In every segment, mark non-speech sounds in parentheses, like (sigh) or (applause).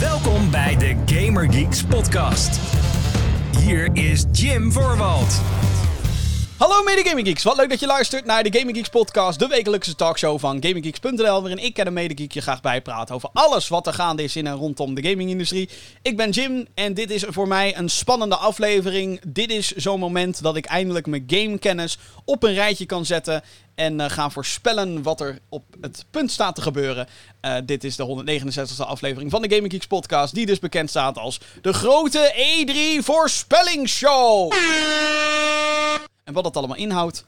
Welkom bij de Gamer Geeks podcast. Hier is Jim Voorwald. Hallo mede Gaming Geeks, wat leuk dat je luistert naar de Gaming Geeks podcast, de wekelijkse talkshow van GamingGeeks.nl, waarin ik en de mede geek je graag bijpraat over alles wat er gaande is in en rondom de gamingindustrie. Ik ben Jim en dit is voor mij een spannende aflevering. Dit is zo'n moment dat ik eindelijk mijn gamekennis op een rijtje kan zetten en uh, ga voorspellen wat er op het punt staat te gebeuren. Uh, dit is de 169e aflevering van de Gaming Geeks podcast, die dus bekend staat als de grote E3 voorspellingsshow. En wat dat allemaal inhoudt,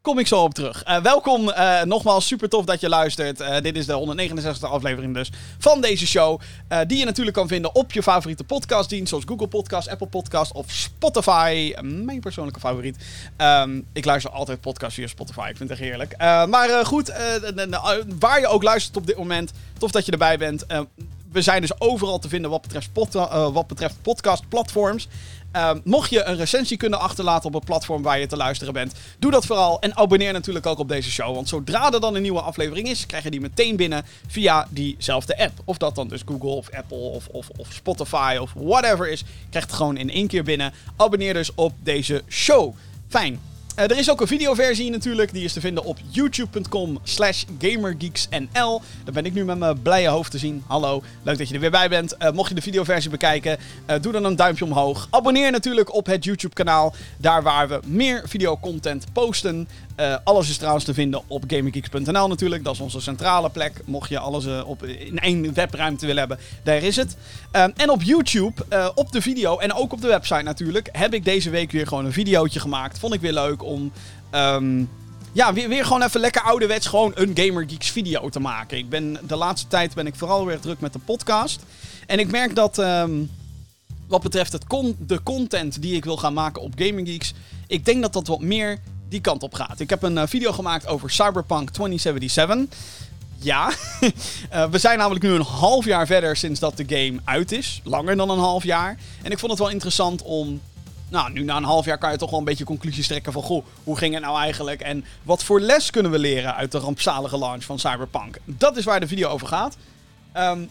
kom ik zo op terug. Uh, welkom, uh, nogmaals, super tof dat je luistert. Uh, dit is de 169e aflevering dus van deze show. die je natuurlijk kan vinden op je favoriete podcastdienst, zoals Google Podcast, Apple Podcast of Spotify. mijn persoonlijke favoriet. Um, ik luister altijd podcasts via Spotify, ik vind het heerlijk. maar goed, waar je ook luistert op dit moment, tof dat je erbij bent. we zijn dus overal te vinden wat betreft, wat betreft podcastplatforms. Uh, mocht je een recensie kunnen achterlaten op het platform waar je te luisteren bent, doe dat vooral. En abonneer natuurlijk ook op deze show. Want zodra er dan een nieuwe aflevering is, krijg je die meteen binnen via diezelfde app. Of dat dan dus Google of Apple of, of, of Spotify of whatever is. Krijg het gewoon in één keer binnen. Abonneer dus op deze show. Fijn. Uh, er is ook een videoversie natuurlijk. Die is te vinden op youtube.com slash gamergeeksnl. Daar ben ik nu met mijn blije hoofd te zien. Hallo, leuk dat je er weer bij bent. Uh, mocht je de videoversie bekijken, uh, doe dan een duimpje omhoog. Abonneer natuurlijk op het YouTube kanaal. Daar waar we meer videocontent posten. Alles is trouwens te vinden op gamergeeks.nl natuurlijk. Dat is onze centrale plek. Mocht je alles op, in één webruimte willen hebben, daar is het. en op YouTube, op de video en ook op de website natuurlijk, heb ik deze week weer gewoon een videootje gemaakt. Vond ik weer leuk om. Um, ja, weer, weer gewoon even lekker ouderwets gewoon een Gamer Geeks video te maken. Ik ben, de laatste tijd ben ik vooral weer druk met de podcast. En ik merk dat um, wat betreft het con de content die ik wil gaan maken op Gaming Geeks... Ik denk dat dat wat meer die kant op gaat. Ik heb een uh, video gemaakt over Cyberpunk 2077. Ja, uh, (laughs) we zijn namelijk nu een half jaar verder sinds dat de game uit is. Langer dan een half jaar. En ik vond het wel interessant om nou, nu na een half jaar kan je toch wel een beetje conclusies trekken van... Goh, hoe ging het nou eigenlijk? En wat voor les kunnen we leren uit de rampzalige launch van Cyberpunk? Dat is waar de video over gaat. Um,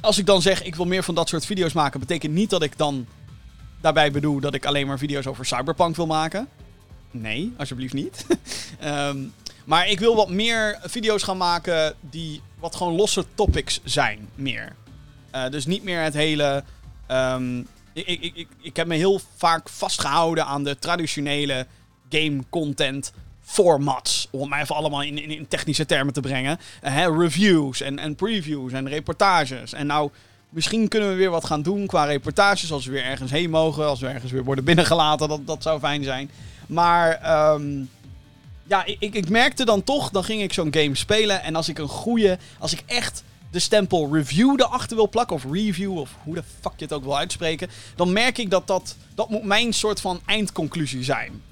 als ik dan zeg, ik wil meer van dat soort video's maken... betekent niet dat ik dan daarbij bedoel dat ik alleen maar video's over Cyberpunk wil maken. Nee, alsjeblieft niet. um, (laughs) maar ik wil wat meer video's gaan maken die wat gewoon losse topics zijn, meer. Uh, dus niet meer het hele... Um, ik, ik, ik, ik heb me heel vaak vastgehouden aan de traditionele game content formats. Om mij even allemaal in, in, technische termen te brengen. Uh, reviews en, en previews en reportages. En nou, misschien kunnen we weer wat gaan doen qua reportages. Als we weer ergens heen mogen. Als we ergens weer worden binnengelaten. Dat, dat zou fijn zijn. Maar um, ja, ik, ik merkte dan toch. Dan ging ik zo'n game spelen. En als ik een goede. Als ik echt de stempel review erachter wil plakken, of review, of hoe de fuck je het ook wil uitspreken, dan merk ik dat dat, dat moet mijn soort van eindconclusie zijn.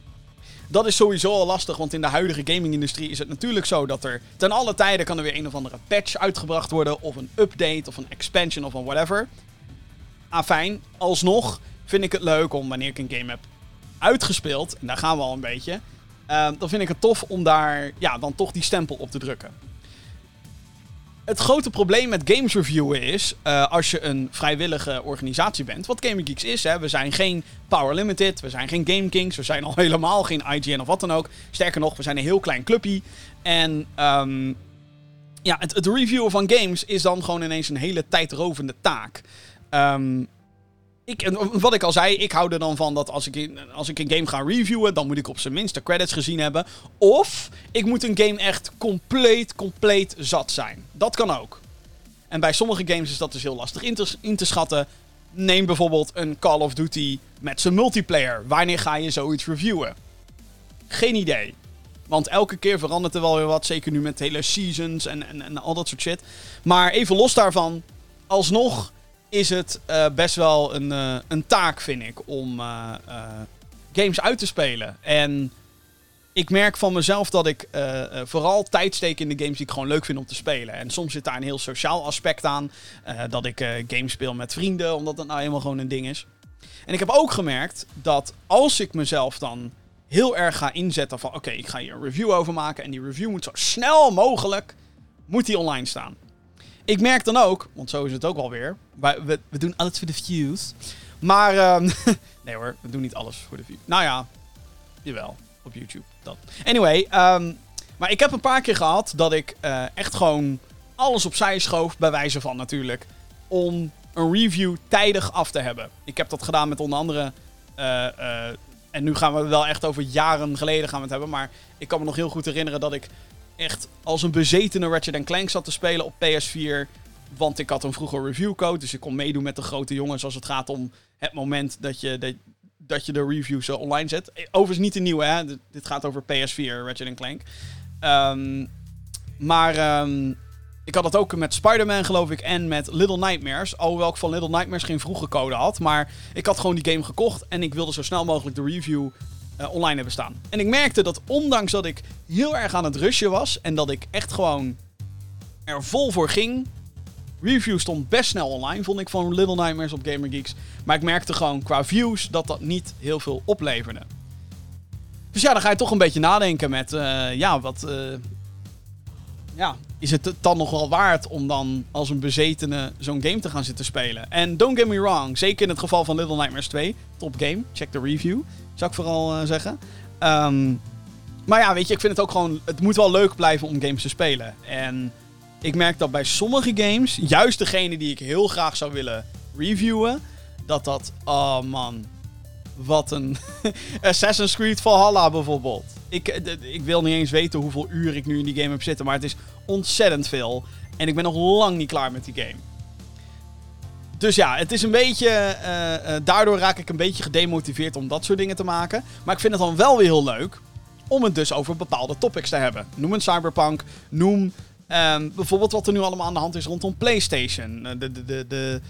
Dat is sowieso al lastig, want in de huidige gaming-industrie is het natuurlijk zo dat er ten alle tijden kan er weer een of andere patch uitgebracht worden, of een update, of een expansion, of een whatever. Afijn, alsnog vind ik het leuk om wanneer ik een game heb uitgespeeld, en daar gaan we al een beetje, uh, dan vind ik het tof om daar ja, dan toch die stempel op te drukken. Het grote probleem met games reviewen is, uh, als je een vrijwillige organisatie bent, wat Gaming Geeks is, hè, we zijn geen Power Limited, we zijn geen Game Kings, we zijn al (laughs) helemaal geen IGN of wat dan ook. Sterker nog, we zijn een heel klein clubje. En um, ja, het, het, reviewen van games is dan gewoon ineens een hele tijdrovende taak. Um, ik, wat ik al zei, ik hou er dan van dat als ik, als ik een game ga reviewen, dan moet ik op zijn minst de credits gezien hebben. Of ik moet een game echt compleet, compleet zat zijn. Dat kan ook. En bij sommige games is dat dus heel lastig in te, in te schatten. Neem bijvoorbeeld een Call of Duty met zijn multiplayer. Wanneer ga je zoiets reviewen? Geen idee. Want elke keer verandert er wel weer wat. Zeker nu met hele seasons en, en, en al dat soort shit. Maar even los daarvan. Alsnog is het uh, best wel een, uh, een taak, vind ik, om uh, games uit te spelen. En ik merk van mezelf dat ik vooral tijd steek in de games die ik gewoon leuk vind om te spelen. En soms zit daar een heel sociaal aspect aan. dat ik games speel met vrienden, omdat dat nou helemaal gewoon een ding is. En ik heb ook gemerkt dat als ik mezelf dan heel erg ga inzetten van... Oké, ik ga hier een review over maken. En die review moet zo snel mogelijk moet die online staan. Ik merk dan ook, want zo is het ook alweer. Wij, we, doen alles voor de views. Maar, ehm, (laughs) nee hoor, we doen niet alles voor de views. Nou ja, jawel, op YouTube. Dat. Anyway, ehm, maar ik heb een paar keer gehad dat ik eh, echt gewoon alles opzij schoof, bij wijze van natuurlijk, om een review tijdig af te hebben. Ik heb dat gedaan met onder andere. eh, eh, en nu gaan we wel echt over jaren geleden gaan we het hebben. Maar ik kan me nog heel goed herinneren dat ik echt als een bezetene Ratchet Clank zat te spelen op PS4. Want ik had een vroeger reviewcode. Dus ik kon meedoen met de grote jongens als het gaat om het moment dat je, dat, dat je de reviews eh, online zet. Eh, Overigens niet de nieuwe, hè. Dit, gaat over PS4 Ratchet Clank. Ehm, maar ehm, ik had dat ook met Spider-Man, geloof ik, en met Little Nightmares. Alhoewel ik van Little Nightmares geen vroege code had. Maar ik had gewoon die game gekocht en ik wilde zo snel mogelijk de review eh, online hebben staan. En ik merkte dat ondanks dat ik heel erg aan het rushen was en dat ik echt gewoon er vol voor ging. Review stond best snel online, vond ik, van Little Nightmares op Gamer Geeks. Maar ik merkte gewoon qua views dat dat niet heel veel opleverde. Dus ja, dan ga je toch een beetje nadenken met, eh, ja, wat... eh, ja, is het het dan nog wel waard om dan als een bezetene zo'n game te gaan zitten spelen? En don't get me wrong, zeker in het geval van Little Nightmares 2, top game, check de review, zou ik vooral eh, zeggen. Ehm, maar ja, weet je, ik vind het ook gewoon, het moet wel leuk blijven om games te spelen. En ik merk dat bij sommige games, juist degene die ik heel graag zou willen reviewen, dat dat, oh man, wat een (laughs) Assassin's Creed Valhalla bijvoorbeeld. Ik, eh, ik wil niet eens weten hoeveel uur ik nu in die game heb zitten, maar het is ontzettend veel. En ik ben nog lang niet klaar met die game. Dus ja, het is een beetje. eh, eh, daardoor raak ik een beetje gedemotiveerd om dat soort dingen te maken. Maar ik vind het dan wel weer heel leuk om het dus over bepaalde topics te hebben. Noem een cyberpunk, noem ehm, bijvoorbeeld wat er nu allemaal aan de hand is rondom PlayStation. Eh, De, de, de,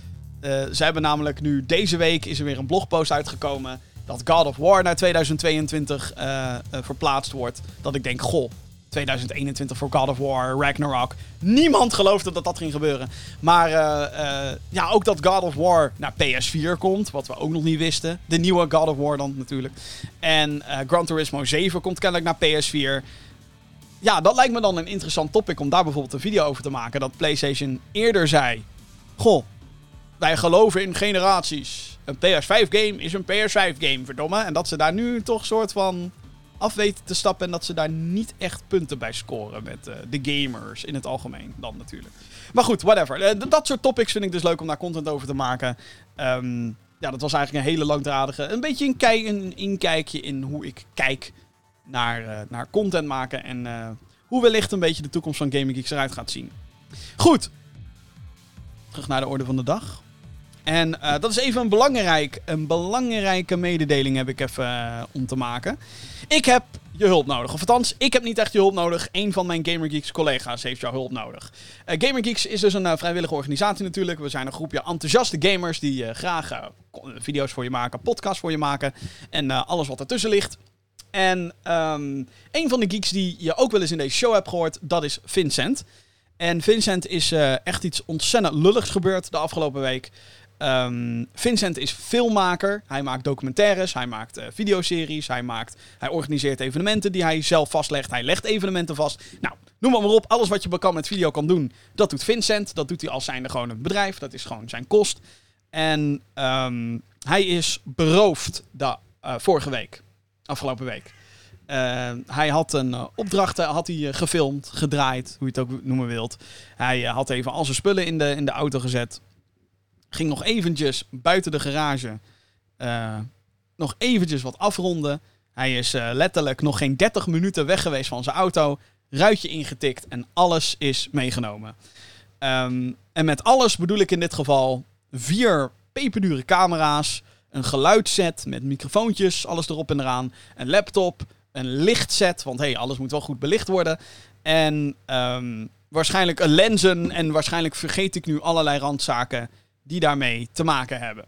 ze hebben namelijk nu deze week is er weer een blogpost uitgekomen dat God of War naar 2022 eh, eh, verplaatst wordt. Dat ik denk, goh, 2021 voor God of War, Ragnarok. Niemand geloofde dat dat ging gebeuren. Maar eh, eh, ja, ook dat God of War naar PS4 komt, wat we ook nog niet wisten. De nieuwe God of War dan natuurlijk. En eh, Gran Turismo 7 komt kennelijk naar PS4. Ja, dat lijkt me dan een interessant topic om daar bijvoorbeeld een video over te maken. Dat PlayStation eerder zei: Goh, wij geloven in generaties. Een PS5-game is een PS5-game, verdomme. En dat ze daar nu toch soort van af weten te stappen. En dat ze daar niet echt punten bij scoren met eh, de gamers in het algemeen dan natuurlijk. Maar goed, whatever. Eh, dat soort topics vind ik dus leuk om daar content over te maken. Ehm, ja, dat was eigenlijk een hele langdradige. Een beetje een, kei- een inkijkje in hoe ik kijk naar, eh, naar content maken. En hoe wellicht een beetje de toekomst van Gaming Geeks eruit gaat zien. Goed. Terug naar de orde van de dag. En eh, dat is even een, belangrijk, een belangrijke mededeling heb ik even eh, om te maken. Ik heb je hulp nodig. Of althans, ik heb niet echt je hulp nodig. Een van mijn Gamer Geeks collega's heeft jouw hulp nodig. Eh, Gamer Geeks is dus een eh, vrijwillige organisatie natuurlijk. We zijn een groepje enthousiaste gamers die eh, graag eh, video's voor je maken, podcasts voor je maken. En eh, alles wat ertussen ligt. En ehm, een van de geeks die je ook wel eens in deze show hebt gehoord, dat is Vincent. En Vincent is eh, echt iets ontzettend lulligs gebeurd de afgelopen week. Ehm, Vincent is filmmaker. Hij maakt documentaires, hij maakt eh, videoseries, hij, maakt, hij organiseert evenementen die hij zelf vastlegt. Hij legt evenementen vast. Nou, noem maar, maar op. Alles wat je kan met video kan doen, dat doet Vincent. Dat doet hij als zijnde gewoon een bedrijf. Dat is gewoon zijn kost. En ehm, hij is beroofd de, eh, vorige week. Afgelopen week. Eh, hij had een eh, opdracht had hij, gefilmd, gedraaid, hoe je het ook noemen wilt. Hij had even al zijn spullen in de, in de auto gezet. Ging nog eventjes buiten de garage eh, nog eventjes wat afronden. Hij is eh, letterlijk nog geen 30 minuten weg geweest van zijn auto. Ruitje ingetikt en alles is meegenomen. Ehm, en met alles bedoel ik in dit geval vier peperdure camera's, een geluidsset met microfoontjes, alles erop en eraan, een laptop, een lichtset, want hey, alles moet wel goed belicht worden. En ehm, waarschijnlijk een lenzen en waarschijnlijk vergeet ik nu allerlei randzaken die daarmee te maken hebben.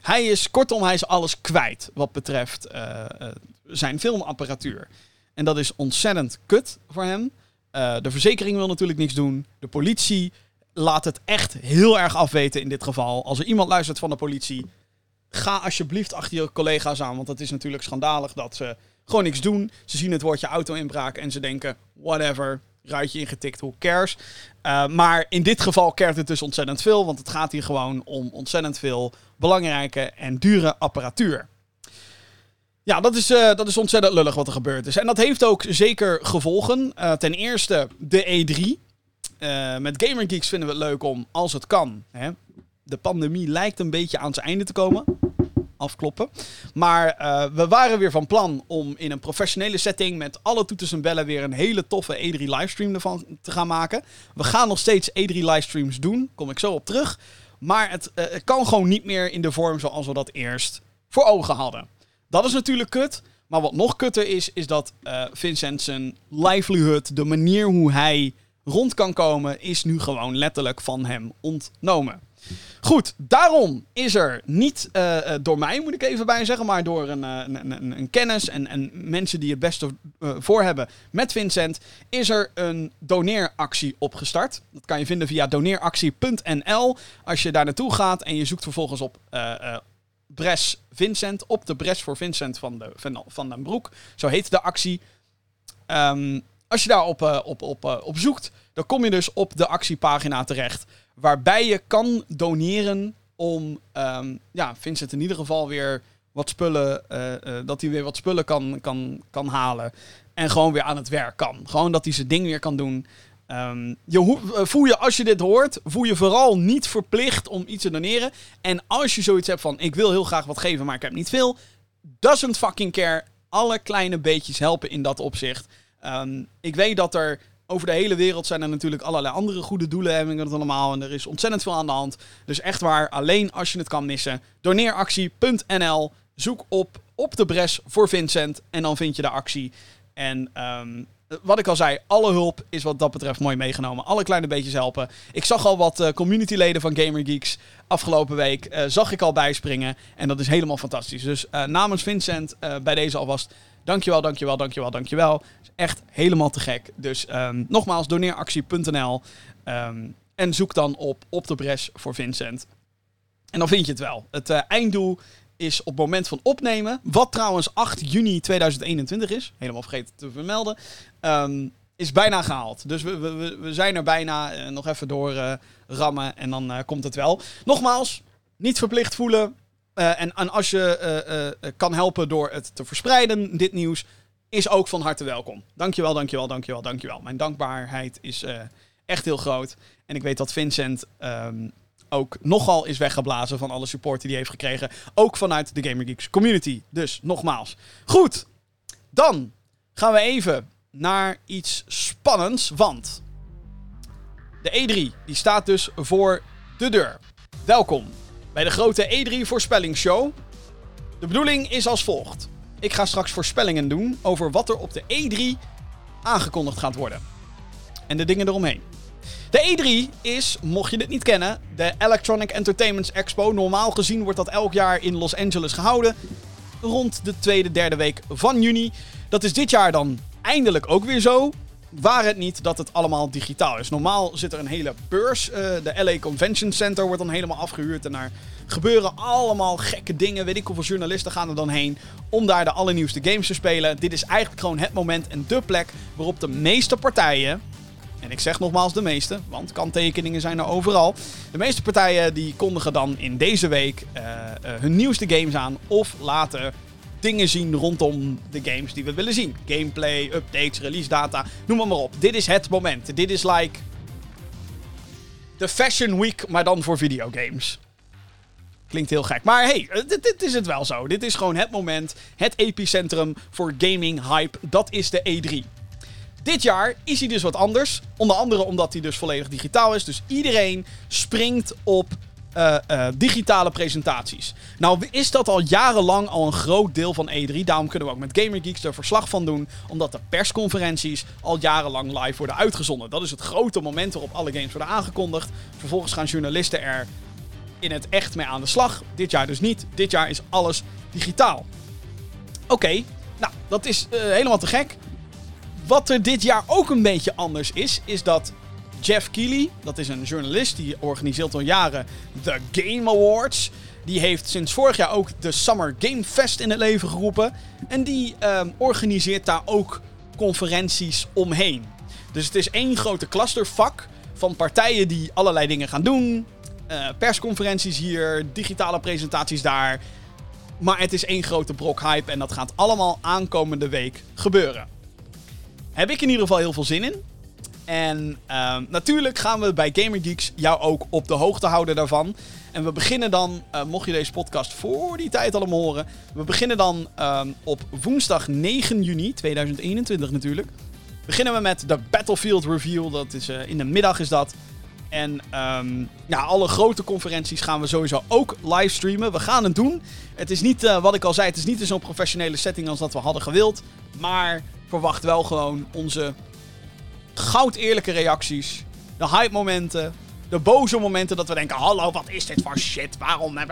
Hij is, kortom, hij is alles kwijt wat betreft eh, eh, zijn filmapparatuur. En dat is ontzettend kut voor hem. Eh, de verzekering wil natuurlijk niks doen. De politie laat het echt heel erg afweten in dit geval. Als er iemand luistert van de politie, ga alsjeblieft achter je collega's aan. Want het is natuurlijk schandalig dat ze gewoon niks doen. Ze zien het woordje auto-inbraak en ze denken, whatever, ruitje ingetikt, who cares. Uh, maar in dit geval kert het dus ontzettend veel, want het gaat hier gewoon om ontzettend veel belangrijke en dure apparatuur. Ja, dat is, uh, dat is ontzettend lullig wat er gebeurd is. En dat heeft ook zeker gevolgen. Uh, ten eerste de E3. met Gamergeeks vinden we het leuk om, als het kan, hè, de pandemie lijkt een beetje aan zijn einde te komen afkloppen. Maar uh, we waren weer van plan om in een professionele setting met alle toeters en bellen weer een hele toffe E3 livestream ervan te gaan maken. We gaan nog steeds E3 livestreams doen, kom ik zo op terug. Maar het, uh, het kan gewoon niet meer in de vorm zoals we dat eerst voor ogen hadden. Dat is natuurlijk kut. Maar wat nog kutter is, is dat uh, Vincent zijn livelihood, de manier hoe hij rond kan komen, is nu gewoon letterlijk van hem ontnomen. Goed, daarom is er niet uh, door mij, moet ik even bij zeggen, maar door een, een, een, een kennis en, en, mensen die het beste uh, voor hebben met Vincent, is er een doneeractie opgestart. Dat kan je vinden via doneeractie.nl. Als je daar naartoe gaat en je zoekt vervolgens op Bres Vincent, op de Bres voor Vincent van, de, van, van den Broek, zo heet de actie. Um, als je daar op, op, op, op zoekt, dan kom je dus op de actiepagina terecht. Waarbij je kan doneren om um, ja, Vincent in ieder geval weer wat spullen. Uh, uh, dat hij weer wat spullen kan, kan, kan halen. En gewoon weer aan het werk kan. Gewoon dat hij zijn ding weer kan doen. Um, je voel je, als je dit hoort, voel je vooral niet verplicht om iets te doneren. En als je zoiets hebt van: ik wil heel graag wat geven, maar ik heb niet veel. Doesn't fucking care. Alle kleine beetjes helpen in dat opzicht. Um, ik weet dat er over de hele wereld zijn er natuurlijk allerlei andere goede doelen en dat allemaal. En er is ontzettend veel aan de hand. Dus echt waar, alleen als je het kan missen. Doneeractie.nl. Zoek op op de bres voor Vincent. En dan vind je de actie. En um, wat ik al zei, alle hulp is wat dat betreft mooi meegenomen. Alle kleine beetjes helpen. Ik zag al wat uh, communityleden van GamerGeeks afgelopen week. Uh, zag ik al bijspringen. En dat is helemaal fantastisch. Dus uh, namens Vincent bij deze alvast Dankjewel, dankjewel, dankjewel, dankjewel. Is echt helemaal te gek. Dus um, nogmaals, doneeractie.nl. Um, en zoek dan op op de bres voor Vincent. En dan vind je het wel. Het uh, einddoel is op het moment van opnemen, wat trouwens 8 juni 2021 is, helemaal vergeten te vermelden, um, is bijna gehaald. Dus we, we, we zijn er bijna uh, nog even door uh, rammen en dan komt het wel. Nogmaals, niet verplicht voelen. Uh, en, en, als je uh, uh, kan helpen door het te verspreiden, dit nieuws, is ook van harte welkom. Dankjewel, dankjewel, dankjewel, dankjewel. Mijn dankbaarheid is echt heel groot. En ik weet dat Vincent um, ook nogal is weggeblazen van alle support die hij heeft gekregen. Ook vanuit de GamerGeeks community. Dus nogmaals. Goed, dan gaan we even naar iets spannends. Want de E3 die staat dus voor de deur. Welkom bij de grote E3 voorspellingsshow. De bedoeling is als volgt. Ik ga straks voorspellingen doen over wat er op de E3 aangekondigd gaat worden. En de dingen eromheen. De E3 is, mocht je dit niet kennen, de Electronic Entertainment Expo. Normaal gezien wordt dat elk jaar in Los Angeles gehouden. Rond de tweede, derde week van juni. Dat is dit jaar dan eindelijk ook weer zo. Waar het niet dat het allemaal digitaal is. Normaal zit er een hele beurs. Uh, de LA Convention Center wordt dan helemaal afgehuurd. En daar gebeuren allemaal gekke dingen. Weet ik hoeveel journalisten gaan er dan heen. Om daar de allernieuwste games te spelen. Dit is eigenlijk gewoon het moment en de plek waarop de meeste partijen. En ik zeg nogmaals de meeste, want kanttekeningen zijn er overal. De meeste partijen die kondigen dan in deze week uh, uh, hun nieuwste games aan. Of laten dingen zien rondom de games die we willen zien. Gameplay, updates, release data, noem maar, maar op. Dit is het moment. Dit is like de Fashion Week, maar dan voor videogames. Klinkt heel gek. Maar hey, dit, dit, is het wel zo. Dit is gewoon het moment, het epicentrum voor gaming hype. Dat is de E3. Dit jaar is hij dus wat anders. Onder andere omdat hij dus volledig digitaal is. Dus iedereen springt op uh, uh, digitale presentaties. Nou is dat al jarenlang al een groot deel van E3. Daarom kunnen we ook met GamerGeeks er verslag van doen. Omdat de persconferenties al jarenlang live worden uitgezonden. Dat is het grote moment waarop alle games worden aangekondigd. Vervolgens gaan journalisten er in het echt mee aan de slag. Dit jaar dus niet. Dit jaar is alles digitaal. Oké, nou dat is uh, helemaal te gek. Wat er dit jaar ook een beetje anders is, is dat Jeff Keighley, dat is een journalist die organiseert al jaren de Game Awards. Die heeft sinds vorig jaar ook de Summer Game Fest in het leven geroepen. En die uh, organiseert daar ook conferenties omheen. Dus het is één grote clustervak van partijen die allerlei dingen gaan doen. Uh, persconferenties hier, digitale presentaties daar. Maar het is één grote brok hype en dat gaat allemaal aankomende week gebeuren. Heb ik in ieder geval heel veel zin in. En uh, natuurlijk gaan we bij Gamer Geeks jou ook op de hoogte houden daarvan. En we beginnen dan, uh, mocht je deze podcast voor die tijd allemaal horen. We beginnen dan uh, op woensdag 9 juni 2021 natuurlijk. Beginnen we met de Battlefield Reveal. Dat is uh, in de middag is dat. En um, ja, alle grote conferenties gaan we sowieso ook livestreamen. We gaan het doen. Het is niet, uh, wat ik al zei, het is niet in zo'n professionele setting als dat we hadden gewild. Maar verwacht wel gewoon onze goud eerlijke reacties. De hype momenten. De boze momenten dat we denken: hallo, wat is dit voor shit? Waarom? Nou,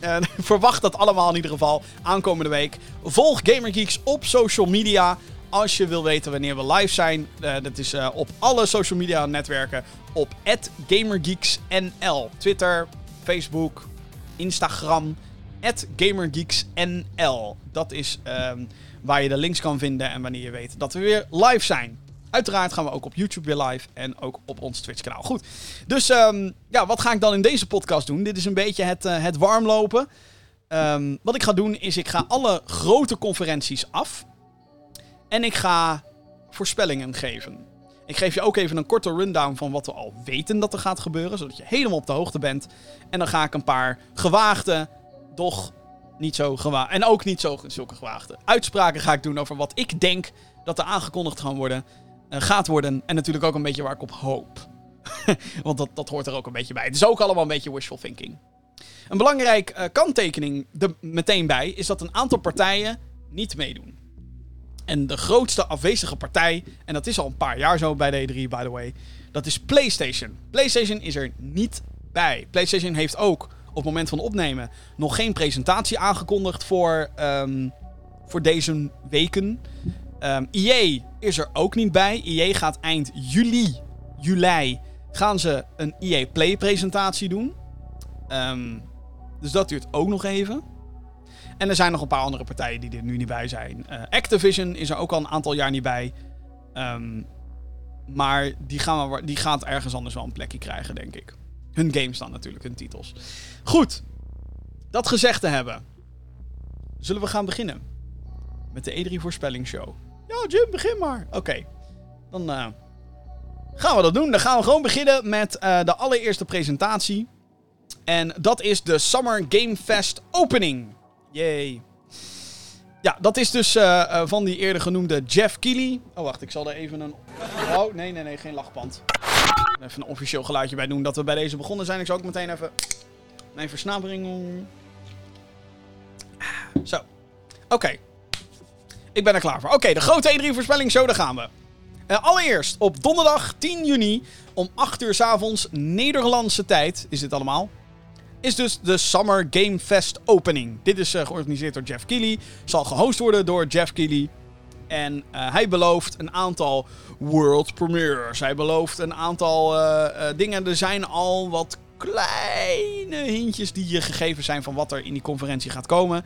uh, (laughs) verwacht dat allemaal in ieder geval aankomende week. Volg GamerGeeks op social media. Als je wil weten wanneer we live zijn, uh, dat is uh, op alle social media netwerken op @gamergeeksnl, Twitter, Facebook, Instagram @gamergeeksnl. Dat is uh, waar je de links kan vinden en wanneer je weet dat we weer live zijn. Uiteraard gaan we ook op YouTube weer live en ook op ons Twitch-kanaal. Goed, dus um, ja, wat ga ik dan in deze podcast doen? Dit is een beetje het, uh, het warmlopen. Um, wat ik ga doen is, ik ga alle grote conferenties af. En ik ga voorspellingen geven. Ik geef je ook even een korte rundown van wat we al weten dat er gaat gebeuren, zodat je helemaal op de hoogte bent. En dan ga ik een paar gewaagde, doch niet zo gewaagde, en ook niet zo, zulke gewaagde uitspraken ga ik doen over wat ik denk dat er aangekondigd gaan worden, gaat worden. En natuurlijk ook een beetje waar ik op hoop. (laughs) Want dat, dat hoort er ook een beetje bij. Het is ook allemaal een beetje wishful thinking. Een belangrijk uh, kanttekening er meteen bij is dat een aantal partijen niet meedoen. En de grootste afwezige partij, en dat is al een paar jaar zo bij de E3, by the way, dat is PlayStation. PlayStation is er niet bij. PlayStation heeft ook op het moment van opnemen nog geen presentatie aangekondigd voor, um, voor deze weken. Um, EA is er ook niet bij. EA gaat eind juli, juli, gaan ze een EA Play presentatie doen. Um, dus dat duurt ook nog even. En er zijn nog een paar andere partijen die er nu niet bij zijn. Uh, Activision is er ook al een aantal jaar niet bij. Um, maar die, gaan we, die gaat ergens anders wel een plekje krijgen, denk ik. Hun games dan natuurlijk, hun titels. Goed, dat gezegd te hebben. Zullen we gaan beginnen? Met de E3 voorspellingsshow. Ja, Jim, begin maar. Oké, dan uh, gaan we dat doen. Dan gaan we gewoon beginnen met uh, de allereerste presentatie. En dat is de Summer Game Fest opening. Yay. Ja, dat is dus uh, van die eerder genoemde Jeff Keighley. Oh, wacht, ik zal er even een... Oh, nee, nee, nee, geen lachband. Even een officieel geluidje bij doen dat we bij deze begonnen zijn. Ik zal ook meteen even mijn versnapering... Zo. Oké. Ik ben er klaar voor. Oké, de grote E3 voorspellingsshow, daar gaan we. Uh, allereerst, op donderdag 10 juni om 8 uur s avonds Nederlandse tijd is dit allemaal is dus de Summer Game Fest opening. Dit is uh, georganiseerd door Jeff Keighley. Zal gehost worden door Jeff Keighley. En uh, hij belooft een aantal world premieres. Hij belooft een aantal dingen. Er zijn al wat kleine hintjes die je gegeven zijn van wat er in die conferentie gaat komen.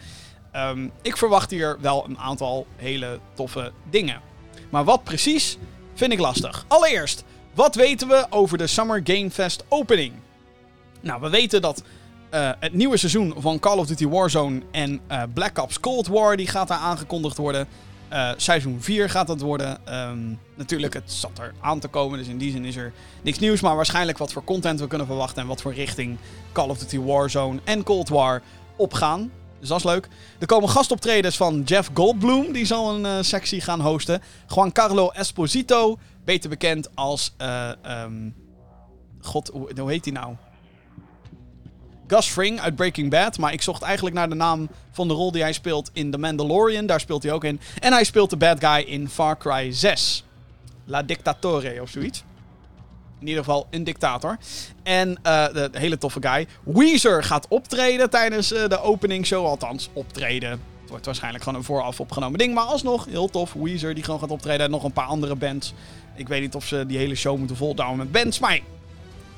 Um, ik verwacht hier wel een aantal hele toffe dingen. Maar wat precies, vind ik lastig. Allereerst, wat weten we over de Summer Game Fest opening? Nou, we weten dat uh, het nieuwe seizoen van Call of Duty Warzone en uh, Black Ops Cold War die gaat daar aangekondigd worden. Uh, seizoen 4 gaat dat worden. Um, natuurlijk, het zat er aan te komen, dus in die zin is er niks nieuws. Maar waarschijnlijk wat voor content we kunnen verwachten en wat voor richting Call of Duty Warzone en Cold War opgaan. Dus dat is leuk. Er komen gastoptredens van Jeff Goldblum, die zal een sectie gaan hosten. Juan Carlo Esposito, beter bekend als... Um, God, hoe, hoe heet hij nou? Gus Fring uit Breaking Bad. Maar ik zocht eigenlijk naar de naam van de rol die hij speelt in The Mandalorian. Daar speelt hij ook in. En hij speelt de bad guy in Far Cry 6. La Dictatore of zoiets. In ieder geval een dictator. En uh, de, hele toffe guy. Weezer gaat optreden tijdens uh, de opening show. Althans, optreden. Het wordt waarschijnlijk gewoon een vooraf opgenomen ding. Maar alsnog, heel tof. Weezer die gewoon gaat optreden. En nog een paar andere bands. Ik weet niet of ze die hele show moeten volhouden met bands. Maar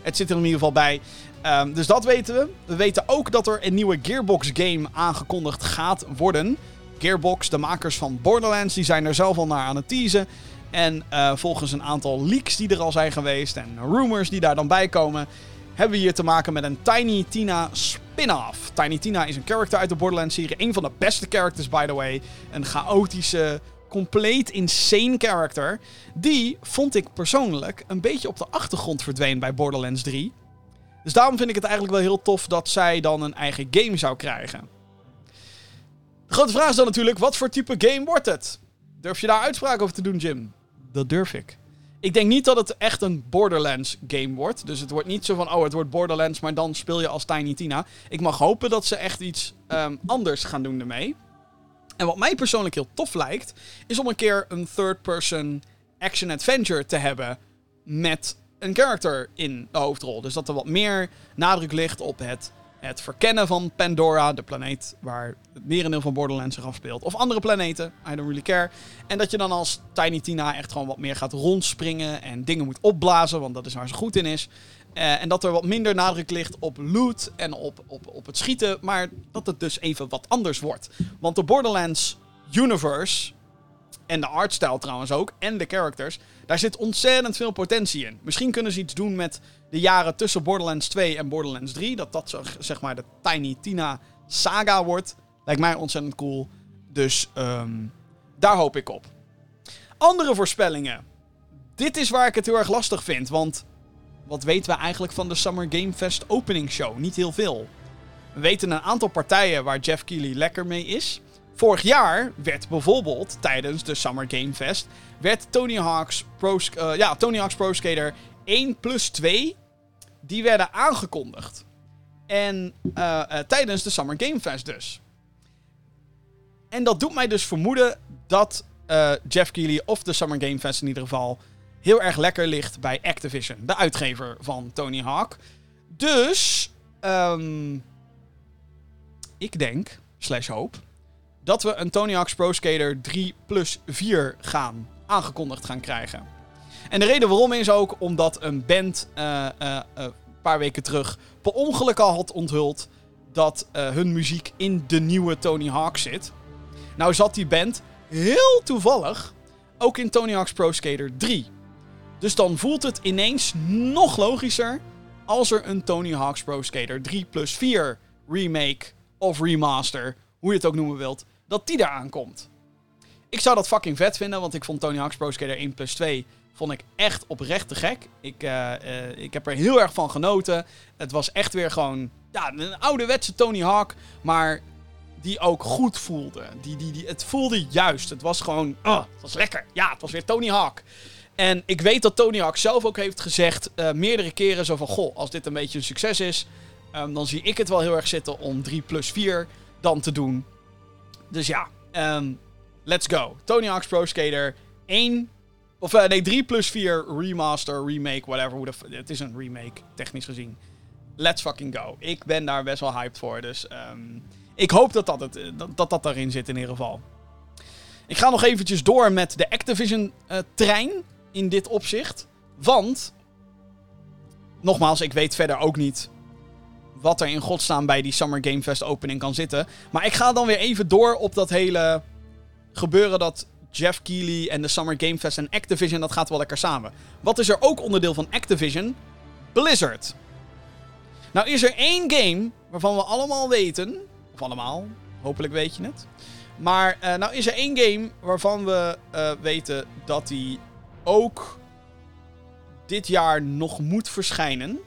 het zit er in ieder geval bij. Um, dus dat weten we. We weten ook dat er een nieuwe Gearbox game aangekondigd gaat worden. Gearbox, de makers van Borderlands, die zijn er zelf al naar aan het teasen. En uh, volgens een aantal leaks die er al zijn geweest en rumors die daar dan bij komen, hebben we hier te maken met een Tiny Tina spin-off. Tiny Tina is een character uit de Borderlands-serie. Een van de beste characters, by the way. Een chaotische, compleet insane character. Die vond ik persoonlijk een beetje op de achtergrond verdween bij Borderlands 3. Dus daarom vind ik het eigenlijk wel heel tof dat zij dan een eigen game zou krijgen. De grote vraag is dan natuurlijk, wat voor type game wordt het? Durf je daar uitspraak over te doen, Jim? Dat durf ik. Ik denk niet dat het echt een Borderlands game wordt. Dus het wordt niet zo van, oh, het wordt Borderlands, maar dan speel je als Tiny Tina. Ik mag hopen dat ze echt iets um, anders gaan doen ermee. En wat mij persoonlijk heel tof lijkt, is om een keer een third-person action-adventure te hebben met een character in de hoofdrol. Dus dat er wat meer nadruk ligt op het het verkennen van Pandora, de planeet waar het merendeel van Borderlands zich afspeelt. Of andere planeten, I don't really care. En dat je dan als Tiny Tina echt gewoon wat meer gaat rondspringen en dingen moet opblazen, want dat is waar ze goed in is. Uh, en dat er wat minder nadruk ligt op loot en op, op, op het schieten, maar dat het dus even wat anders wordt. Want de Borderlands universe, en de artstyle trouwens ook, en de characters, daar zit ontzettend veel potentie in. Misschien kunnen ze iets doen met de jaren tussen Borderlands 2 en Borderlands 3. Dat dat zeg maar de Tiny Tina saga wordt. Lijkt mij ontzettend cool. Dus um, daar hoop ik op. Andere voorspellingen. Dit is waar ik het heel erg lastig vind. Want wat weten we eigenlijk van de Summer Game Fest opening show? Niet heel veel. We weten een aantal partijen waar Jeff Keighley lekker mee is. Vorig jaar werd bijvoorbeeld tijdens de Summer Game Fest werd Tony Hawk's Pro, uh, ja, Tony Hawk's Pro Skater 1 plus 2 die werden aangekondigd. En uh, uh, tijdens de Summer Game Fest dus. En dat doet mij dus vermoeden dat uh, Jeff Keighley, of de Summer Game Fest in ieder geval, heel erg lekker ligt bij Activision, de uitgever van Tony Hawk. Dus, um, ik denk, slash hoop, dat we een Tony Hawk's Pro Skater 3 plus 4 gaan aangekondigd gaan krijgen. En de reden waarom is ook omdat een band paar weken terug per ongeluk al had onthuld dat uh, hun muziek in de nieuwe Tony Hawk zit. Nou zat die band heel toevallig ook in Tony Hawk's Pro Skater 3. Dus dan voelt het ineens nog logischer als er een Tony Hawk's Pro Skater 3 plus 4 remake of remaster, hoe je het ook noemen wilt, dat die daar aankomt. Ik zou dat fucking vet vinden, want ik vond Tony Hawk's Pro Skater 1 plus 2 vond ik echt oprecht te gek. Ik, uh, uh, ik heb er heel erg van genoten. Het was echt weer gewoon ja, een ouderwetse Tony Hawk, maar die ook goed voelde. Die, die, die, het voelde juist. Het was gewoon, oh, het was lekker. Ja, het was weer Tony Hawk. En ik weet dat Tony Hawk zelf ook heeft gezegd, uh, meerdere keren zo van, goh, als dit een beetje een succes is, um, dan zie ik het wel heel erg zitten om 3 plus 4 dan te doen. Dus ja, um, let's go. Tony Hawk's Pro Skater 1 of uh, nee, 3 plus 4 remaster, remake, whatever. Het is een remake, technisch gezien. Let's fucking go. Ik ben daar best wel hyped voor. Dus um, ik hoop dat dat, het, dat, dat dat daarin zit in ieder geval. Ik ga nog eventjes door met de Activision-trein uh, in dit opzicht. Want, nogmaals, ik weet verder ook niet wat er in godsnaam bij die Summer Game Fest opening kan zitten. Maar ik ga dan weer even door op dat hele gebeuren dat Jeff Keighley en de Summer Game Fest en Activision, dat gaat wel lekker samen. Wat is er ook onderdeel van Activision? Blizzard. Nou is er één game waarvan we allemaal weten, of allemaal, hopelijk weet je het. Maar uh, nou is er één game waarvan we uh, weten dat die ook dit jaar nog moet verschijnen.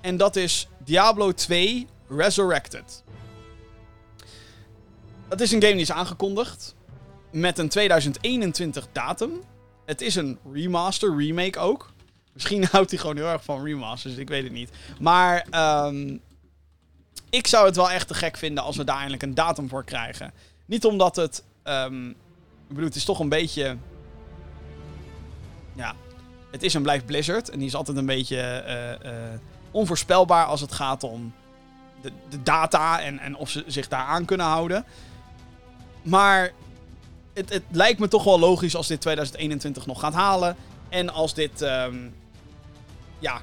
En dat is Diablo 2 Resurrected. Dat is een game die is aangekondigd met een 2021 datum. Het is een remaster, remake ook. Misschien (laughs) houdt hij gewoon heel erg van remasters, ik weet het niet. Maar um, ik zou het wel echt te gek vinden als we daar eindelijk een datum voor krijgen. Niet omdat het. Um, ik bedoel, het is toch een beetje. Ja. Het is en blijft Blizzard. En die is altijd een beetje uh, uh, onvoorspelbaar als het gaat om de, de data en, en of ze zich daar aan kunnen houden. Maar het, het, lijkt me toch wel logisch als dit 2021 nog gaat halen. En als dit, um, ja,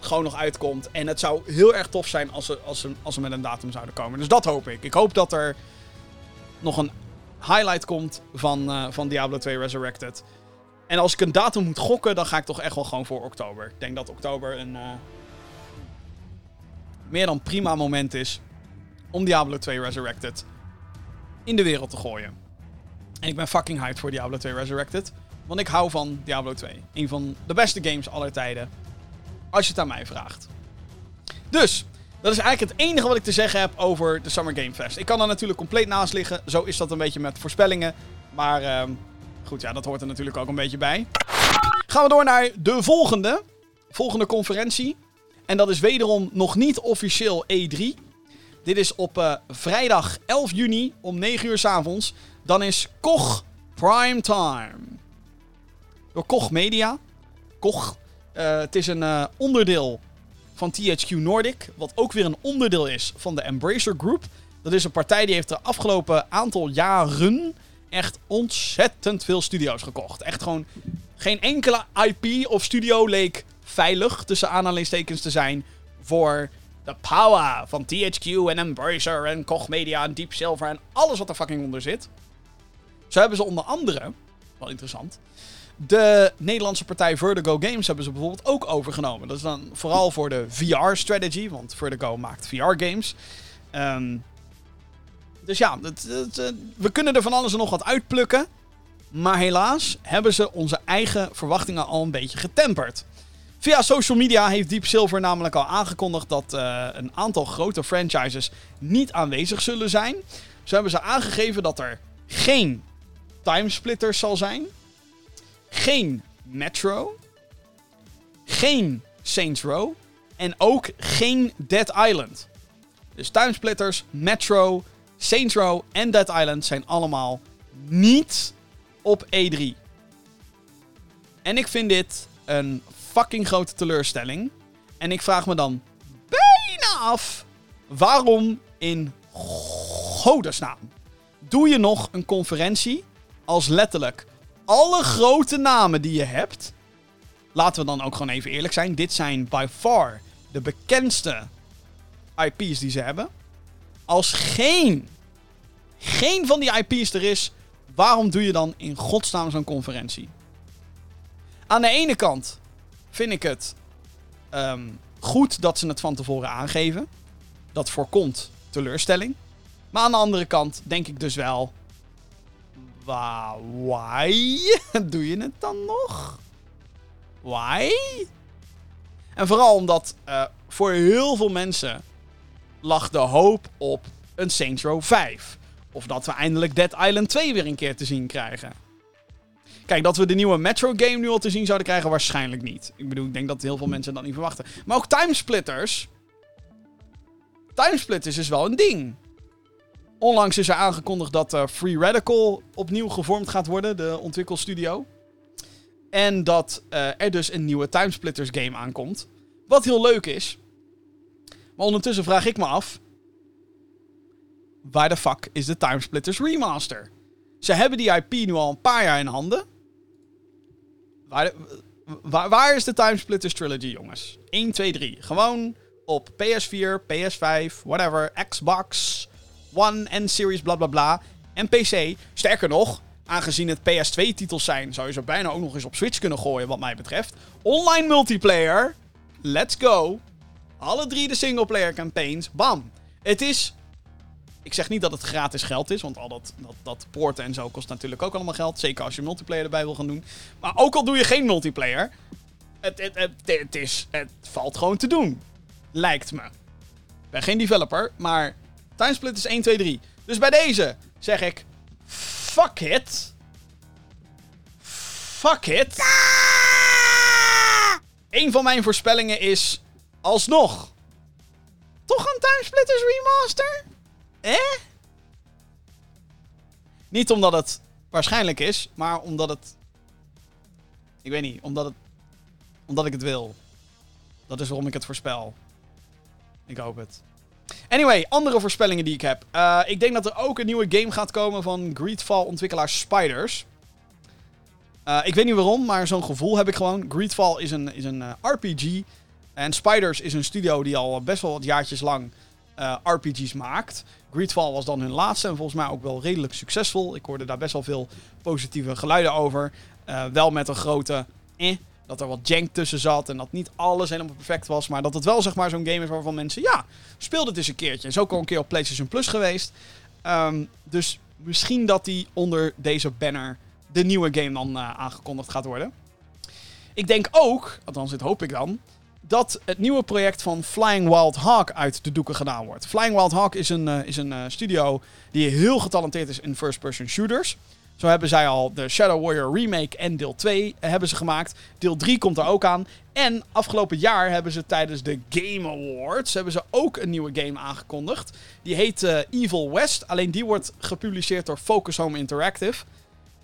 gewoon nog uitkomt. En het zou heel erg tof zijn als ze, als, ze, als ze met een datum zouden komen. Dus dat hoop ik. Ik hoop dat er nog een highlight komt van, uh, van Diablo 2 Resurrected. En als ik een datum moet gokken, dan ga ik toch echt wel gewoon voor oktober. Ik denk dat oktober een uh, meer dan prima moment is om Diablo 2 Resurrected in de wereld te gooien. En ik ben fucking hyped voor Diablo 2 Resurrected. Want ik hou van Diablo 2. Een van de beste games aller tijden. Als je het aan mij vraagt. Dus, dat is eigenlijk het enige wat ik te zeggen heb over de Summer Game Fest. Ik kan er natuurlijk compleet naast liggen. Zo is dat een beetje met voorspellingen. Maar uh, goed, ja, dat hoort er natuurlijk ook een beetje bij. Gaan we door naar de volgende. Volgende conferentie. En dat is wederom nog niet officieel E3. Dit is op uh, vrijdag 11 juni om 9 uur s avonds. Dan is Koch Prime Time. Door Koch Media. Koch. Uh, het is een uh, onderdeel van THQ Nordic. Wat ook weer een onderdeel is van de Embracer Group. Dat is een partij die heeft de afgelopen aantal jaren echt ontzettend veel studio's gekocht. Echt gewoon geen enkele IP of studio leek veilig tussen aanhalingstekens te zijn voor de power van THQ en Embracer en Koch Media en Deep Silver en alles wat er fucking onder zit. Zo hebben ze onder andere, wel interessant, de Nederlandse partij Vertigo Games hebben ze bijvoorbeeld ook overgenomen. Dat is dan vooral voor de VR-strategy, want Vertigo maakt VR-games. Ehm, dus ja, eh, we kunnen er van alles en nog wat uitplukken. Maar helaas hebben ze onze eigen verwachtingen al een beetje getemperd. Via social media heeft Deep Silver namelijk al aangekondigd dat uh, een aantal grote franchises niet aanwezig zullen zijn. Zo hebben ze aangegeven dat er geen timesplitters zal zijn, geen Metro, geen Saints Row en ook geen Dead Island. Dus timesplitters, Metro, Saints Row en Dead Island zijn allemaal niet op E3. En ik vind dit een fucking grote teleurstelling. En ik vraag me dan bijna af waarom in godesnaam doe je nog een conferentie als letterlijk alle grote namen die je hebt. Laten we dan ook gewoon even eerlijk zijn. Dit zijn by far de bekendste IP's die ze hebben. Als geen, geen van die IP's er is, waarom doe je dan in godsnaam zo'n conferentie? Aan de ene kant vind ik het um, goed dat ze het van tevoren aangeven. Dat voorkomt teleurstelling. Maar aan de andere kant denk ik dus wel. Why? (laughs) Doe je het dan nog? Why? En vooral omdat uh, voor heel veel mensen lag de hoop op een Saints Row 5. Of dat we eindelijk Dead Island 2 weer een keer te zien krijgen. Kijk, dat we de nieuwe Metro game nu al te zien zouden krijgen, waarschijnlijk niet. Ik bedoel, ik denk dat heel veel mensen dat niet verwachten. Maar ook Timesplitters. Timesplitters is wel een ding. Onlangs is er aangekondigd dat uh, Free Radical opnieuw gevormd gaat worden, de ontwikkelstudio. En dat uh, er dus een nieuwe Timesplitters game aankomt. Wat heel leuk is. Maar ondertussen vraag ik me af. Waar de fuck is de Timesplitters remaster? Ze hebben die IP nu al een paar jaar in handen. Waar, waar, waar is de Timesplitters trilogy, jongens? 1, 2, 3. Gewoon op PS4, PS5, whatever, Xbox, One en Series, bla bla bla. En PC. Sterker nog, aangezien het PS2-titels zijn, zou je ze bijna ook nog eens op Switch kunnen gooien, wat mij betreft. Online multiplayer. Let's go. Alle drie de singleplayer campaigns. Bam. Het is. Ik zeg niet dat het gratis geld is, want al dat, dat, dat poorten en zo kost natuurlijk ook allemaal geld. Zeker als je multiplayer erbij wil gaan doen. Maar ook al doe je geen multiplayer, het, het, het, het, is, het valt gewoon te doen. Lijkt me. Ik ben geen developer, maar Timesplit is 1, 2, 3. Dus bij deze zeg ik... Fuck it. Fuck it. Een van mijn voorspellingen is... Alsnog. Toch een Timesplitters remaster? Eh? Niet omdat het waarschijnlijk is, maar omdat het... Ik weet niet, omdat het... Omdat ik het wil. Dat is waarom ik het voorspel. Ik hoop het. Anyway, andere voorspellingen die ik heb. Uh, ik denk dat er ook een nieuwe game gaat komen van Greedfall-ontwikkelaar Spiders. Uh, ik weet niet waarom, maar zo'n gevoel heb ik gewoon. Greedfall is een, is een uh, RPG. En Spiders is een studio die al best wel wat jaartjes lang RPG's maakt. Greedfall was dan hun laatste en volgens mij ook wel redelijk succesvol. Ik hoorde daar best wel veel positieve geluiden over. Eh, wel met een grote eh, dat er wat jank tussen zat en dat niet alles helemaal perfect was. Maar dat het wel zeg maar zo'n game is waarvan mensen, ja, speel het eens een keertje. En zo al een keer op PlayStation Plus geweest. Ehm, dus misschien dat die onder deze banner de nieuwe game dan eh, aangekondigd gaat worden. Ik denk ook, althans dit hoop ik dan, dat het nieuwe project van Flying Wild Hawk uit de doeken gedaan wordt. Flying Wild Hawk is een, eh, is een eh, studio die heel getalenteerd is in first-person shooters. Zo hebben zij al de Shadow Warrior remake en deel 2 hebben ze gemaakt. Deel 3 komt er ook aan. En afgelopen jaar hebben ze tijdens de Game Awards hebben ze ook een nieuwe game aangekondigd. Die heet eh, Evil West. Alleen die wordt gepubliceerd door Focus Home Interactive.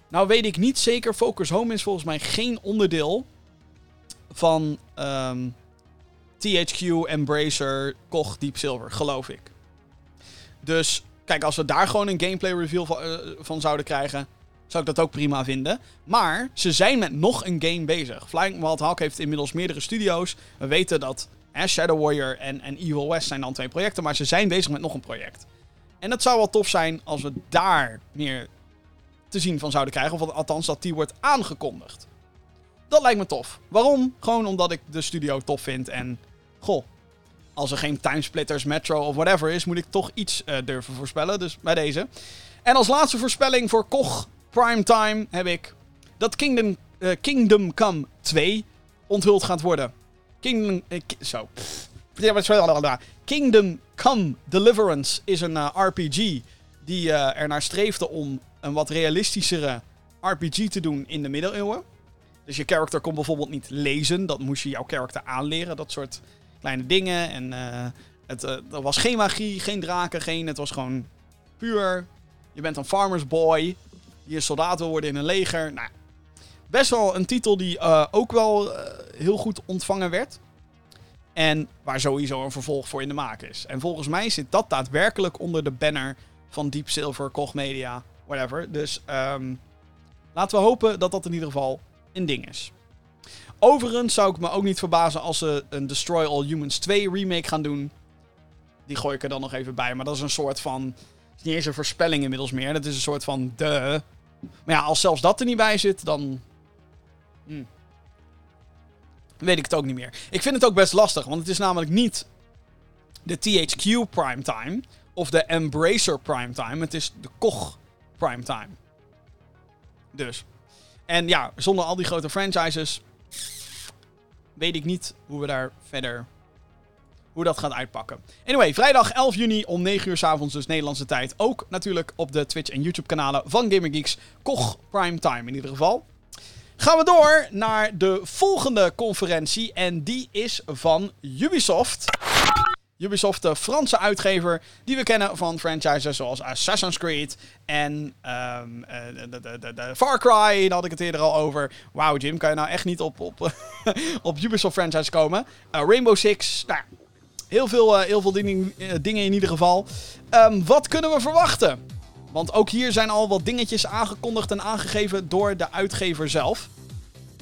Nou weet ik niet zeker. Focus Home is volgens mij geen onderdeel van ehm, THQ, Embracer, Koch, Deep Silver, geloof ik. Dus kijk, als we daar gewoon een gameplay reveal van, eh, van zouden krijgen, zou ik dat ook prima vinden. Maar ze zijn met nog een game bezig. Flying Wild Hawk heeft inmiddels meerdere studio's. We weten dat Shadow Warrior en, en Evil West zijn dan twee projecten, maar ze zijn bezig met nog een project. En het zou wel tof zijn als we daar meer te zien van zouden krijgen. Of althans dat die wordt aangekondigd. Dat lijkt me tof. Waarom? Gewoon omdat ik de studio tof vind. En goh, als er geen Timesplitters, Metro of whatever is, moet ik toch iets uh, durven voorspellen. Dus bij deze. En als laatste voorspelling voor Koch Primetime heb ik dat Kingdom, uh, Kingdom Come 2 onthuld gaat worden. Kingdom. Uh, ki zo. Kingdom Come Deliverance is een uh, RPG die er naar streefde om een wat realistischere RPG te doen in de middeleeuwen. Dus je character kon bijvoorbeeld niet lezen. Dat moest je jouw character aanleren. Dat soort kleine dingen. En uh, het, uh, er was geen magie, geen draken, geen... Het was gewoon puur... Je bent een farmer's boy. Die een soldaat wil worden in een leger. Nou, best wel een titel die uh, ook wel heel goed ontvangen werd. En waar sowieso een vervolg voor in de maak is. En volgens mij zit dat daadwerkelijk onder de banner van Deep Silver, Koch Media, whatever. Dus um, laten we hopen dat dat in ieder geval een ding is. Overigens zou ik me ook niet verbazen als ze een Destroy All Humans 2 remake gaan doen. Die gooi ik er dan nog even bij. Maar dat is een soort van. Is niet eens een voorspelling inmiddels meer. Dat is een soort van de. Maar ja, als zelfs dat er niet bij zit, dan. Hm. Weet ik het ook niet meer. Ik vind het ook best lastig, want het is namelijk niet de THQ Primetime of de Embracer Primetime. Het is de Koch Primetime. Dus. En ja, zonder al die grote franchises weet ik niet hoe we daar verder. Hoe dat gaat uitpakken. Anyway, vrijdag 11 juni om 9 uur s avonds, dus Nederlandse tijd. Ook natuurlijk op de Twitch en YouTube kanalen van Gamergeeks. Koch Prime Time in ieder geval. Gaan we door naar de volgende conferentie. En die is van Ubisoft. Ubisoft, de Franse uitgever die we kennen van franchises zoals Assassin's Creed en um, de, de, de, de, Far Cry, daar had ik het eerder al over. Wauw Jim, kan je nou echt niet op, op, (laughs) op Ubisoft franchise komen. Uh, Rainbow Six, nou, heel veel, uh, heel veel dingen, uh, dingen in ieder geval. Um, wat kunnen we verwachten? Want ook hier zijn al wat dingetjes aangekondigd en aangegeven door de uitgever zelf.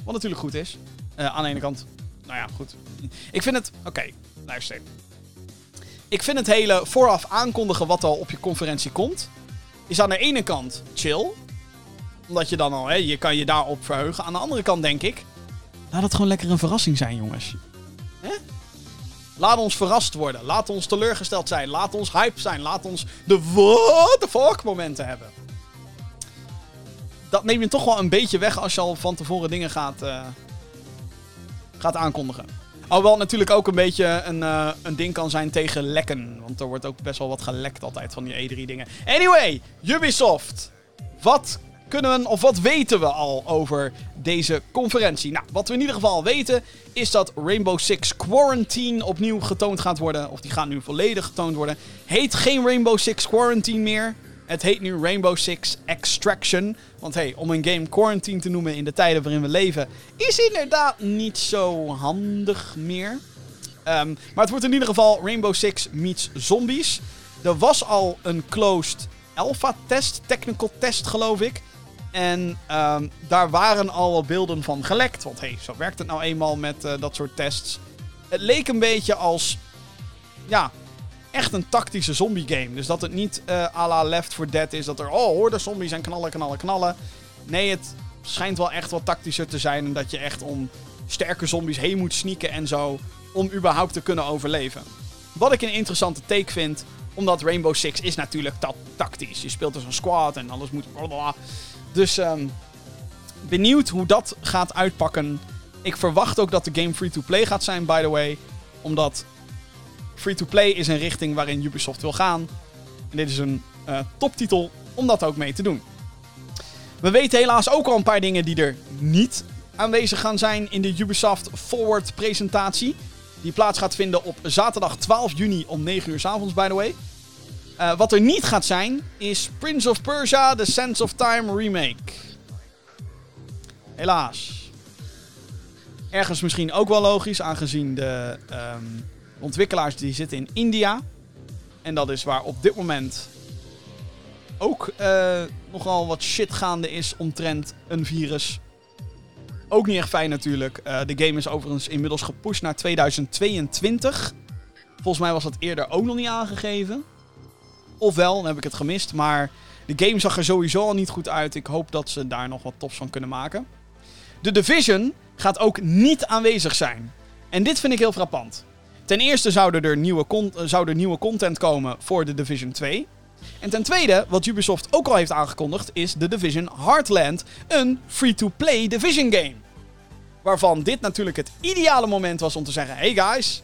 Wat natuurlijk goed is. aan de ene kant, nou ja, goed. Ik vind het, oké, okay, luister ik vind het hele vooraf aankondigen wat al op je conferentie komt, is aan de ene kant chill. Omdat je dan al, hè, je kan je daarop verheugen. Aan de andere kant denk ik, laat het gewoon lekker een verrassing zijn, jongens. Hè? Laat ons verrast worden. Laat ons teleurgesteld zijn. Laat ons hype zijn. Laat ons de what the fuck momenten hebben. Dat neem je toch wel een beetje weg als je al van tevoren dingen gaat, uh, gaat aankondigen. Alhoewel natuurlijk ook een beetje een, uh, een ding kan zijn tegen lekken. Want er wordt ook best wel wat gelekt altijd van die E3 dingen. Anyway, Ubisoft. Wat kunnen we, of wat weten we al over deze conferentie? Nou, wat we in ieder geval weten is dat Rainbow Six Quarantine opnieuw getoond gaat worden. Of die gaat nu volledig getoond worden. Heet geen Rainbow Six Quarantine meer. Het heet nu Rainbow Six Extraction. Want hey, om een game quarantine te noemen in de tijden waarin we leven, is inderdaad niet zo handig meer. Um, maar het wordt in ieder geval Rainbow Six meets zombies. Er was al een closed alpha test, technical test geloof ik. En um, daar waren al wat beelden van gelekt. Want hey, zo werkt het nou eenmaal met uh, dat soort tests. Het leek een beetje als ja, echt een tactische zombie game. Dus dat het niet uh, à la Left 4 Dead is dat er, oh hoor, de zombies en knallen, knallen, knallen. Nee, het schijnt wel echt wat tactischer te zijn. En dat je echt om sterke zombies heen moet sneaken en zo. Om überhaupt te kunnen overleven. Wat ik een interessante take vind. Omdat Rainbow Six is natuurlijk ta tactisch. Je speelt als een squad en alles moet... Blablabla. Dus um, benieuwd hoe dat gaat uitpakken. Ik verwacht ook dat de game free-to-play gaat zijn, by the way. Omdat free-to-play is een richting waarin Ubisoft wil gaan. En dit is een uh, toptitel om dat ook mee te doen. We weten helaas ook al een paar dingen die er niet aanwezig gaan zijn in de Ubisoft Forward presentatie. Die plaats gaat vinden op zaterdag 12 juni om 9 uur s avonds, by the way. Uh, wat er niet gaat zijn, is Prince of Persia The Sense of Time Remake. Helaas. Ergens misschien ook wel logisch, aangezien de um, ontwikkelaars die zitten in India. En dat is waar op dit moment ook uh, nogal wat shit gaande is omtrent een virus. Ook niet echt fijn natuurlijk. Uh, de game is overigens inmiddels gepusht naar 2022. Volgens mij was dat eerder ook nog niet aangegeven. Ofwel, dan heb ik het gemist. Maar de game zag er sowieso al niet goed uit. Ik hoop dat ze daar nog wat tops van kunnen maken. De Division gaat ook niet aanwezig zijn. En dit vind ik heel frappant. Ten eerste zou er, nieuwe, zou er nieuwe content komen voor de Division 2. En ten tweede, wat Ubisoft ook al heeft aangekondigd, is The Division Heartland, een free-to-play Division game. Waarvan dit natuurlijk het ideale moment was om te zeggen: hey guys,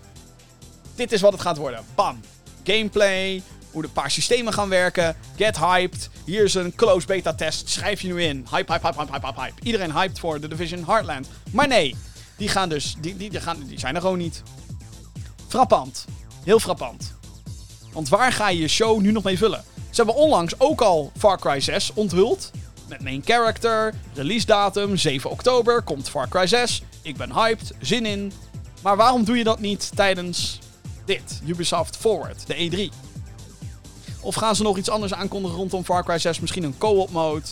dit is wat het gaat worden. Bam. Gameplay, hoe de paar systemen gaan werken. Get hyped. Hier is een close beta test. Schrijf je nu in. Hype, hype, hype, hype, hype, hype. Iedereen hyped voor The Division Heartland. Maar nee, die gaan dus, die, die, die, gaan, die zijn er gewoon niet. Frappant. Heel frappant. Want waar ga je je show nu nog mee vullen? Ze hebben onlangs ook al Far Cry 6 onthuld. Met main character, release datum 7 oktober komt Far Cry 6. Ik ben hyped, zin in. Maar waarom doe je dat niet tijdens dit, Ubisoft Forward, de E3? Of gaan ze nog iets anders aankondigen rondom Far Cry 6? Misschien een co-op mode?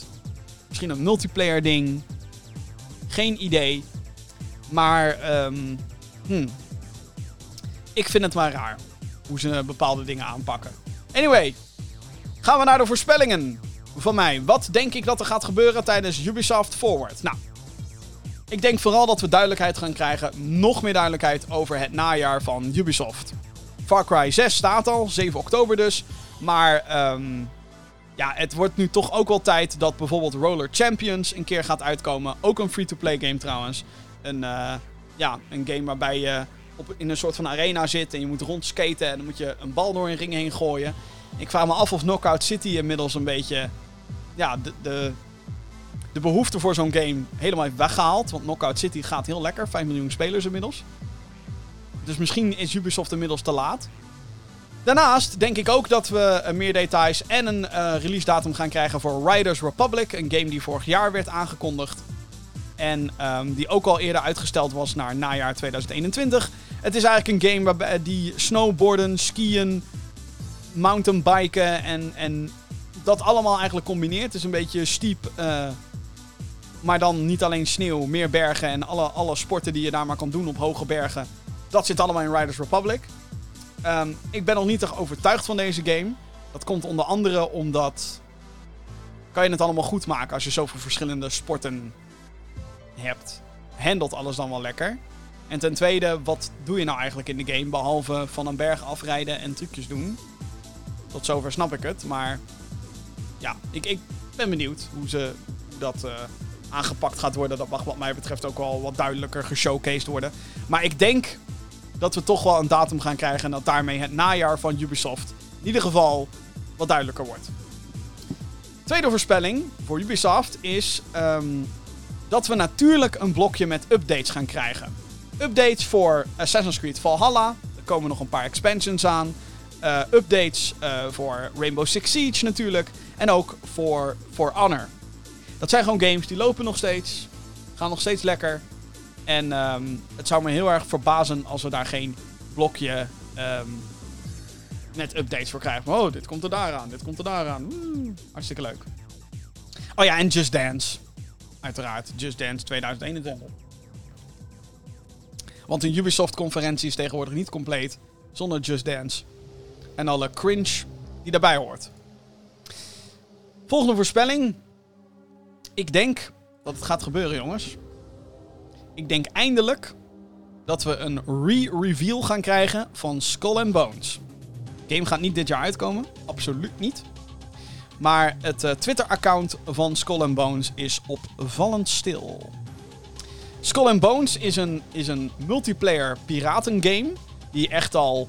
Misschien een multiplayer ding? Geen idee. Maar, um, hmm. Ik vind het maar raar hoe ze bepaalde dingen aanpakken. Anyway, gaan we naar de voorspellingen van mij. Wat denk ik dat er gaat gebeuren tijdens Ubisoft Forward? Nou, ik denk vooral dat we duidelijkheid gaan krijgen, nog meer duidelijkheid over het najaar van Ubisoft. Far Cry 6 staat al, 7 oktober dus. Maar um, ja, het wordt nu toch ook wel tijd dat bijvoorbeeld Roller Champions een keer gaat uitkomen. Ook een free-to-play game trouwens. Een, uh, ja, een game waarbij je op, in een soort van arena zit en je moet rondskaten en dan moet je een bal door een ring heen gooien. Ik vraag me af of Knockout City inmiddels een beetje ja, de, de, de behoefte voor zo'n game helemaal heeft weggehaald. Want Knockout City gaat heel lekker, 5 miljoen spelers inmiddels. Dus misschien is Ubisoft inmiddels te laat. Daarnaast denk ik ook dat we uh, meer details en een uh, release datum gaan krijgen voor Riders Republic. Een game die vorig jaar werd aangekondigd. En um, die ook al eerder uitgesteld was naar najaar 2021. Het is eigenlijk een game waarbij die snowboarden, skiën, mountainbiken en, en dat allemaal eigenlijk combineert. Het is een beetje steep, maar dan niet alleen sneeuw, meer bergen en alle, alle sporten die je daar maar kan doen op hoge bergen. Dat zit allemaal in Riders Republic. Um, ik ben nog niet echt overtuigd van deze game. Dat komt onder andere omdat. Kan je het allemaal goed maken als je zoveel verschillende sporten hebt? Handelt alles dan wel lekker? En ten tweede, wat doe je nou eigenlijk in de game behalve van een berg afrijden en trucjes doen? Tot zover snap ik het, maar ja, ik, ik ben benieuwd hoe ze dat uh, aangepakt gaat worden. Dat mag wat mij betreft ook wel wat duidelijker geshowcased worden. Maar ik denk dat we toch wel een datum gaan krijgen en dat daarmee het najaar van Ubisoft in ieder geval wat duidelijker wordt. Tweede voorspelling voor Ubisoft is um, dat we natuurlijk een blokje met updates gaan krijgen. Updates voor Assassin's Creed Valhalla. Er komen nog een paar expansions aan. Uh, updates uh, voor Rainbow Six Siege natuurlijk. En ook voor For Honor. Dat zijn gewoon games die lopen nog steeds. Gaan nog steeds lekker. En um, het zou me heel erg verbazen als we daar geen blokje um, met updates voor krijgen. Oh, dit komt er daar aan, dit komt er daar aan. Woe, hartstikke leuk. Oh ja, en Just Dance. Uiteraard, Just Dance 2021. Want een Ubisoft-conferentie is tegenwoordig niet compleet zonder Just Dance. En alle cringe die daarbij hoort. Volgende voorspelling. Ik denk dat het gaat gebeuren, jongens. Ik denk eindelijk dat we een re-reveal gaan krijgen van Skull and Bones. Game gaat niet dit jaar uitkomen, absoluut niet. Maar het uh, Twitter-account van Skull and Bones is opvallend stil. Skull and Bones is een, is een multiplayer piratengame die echt al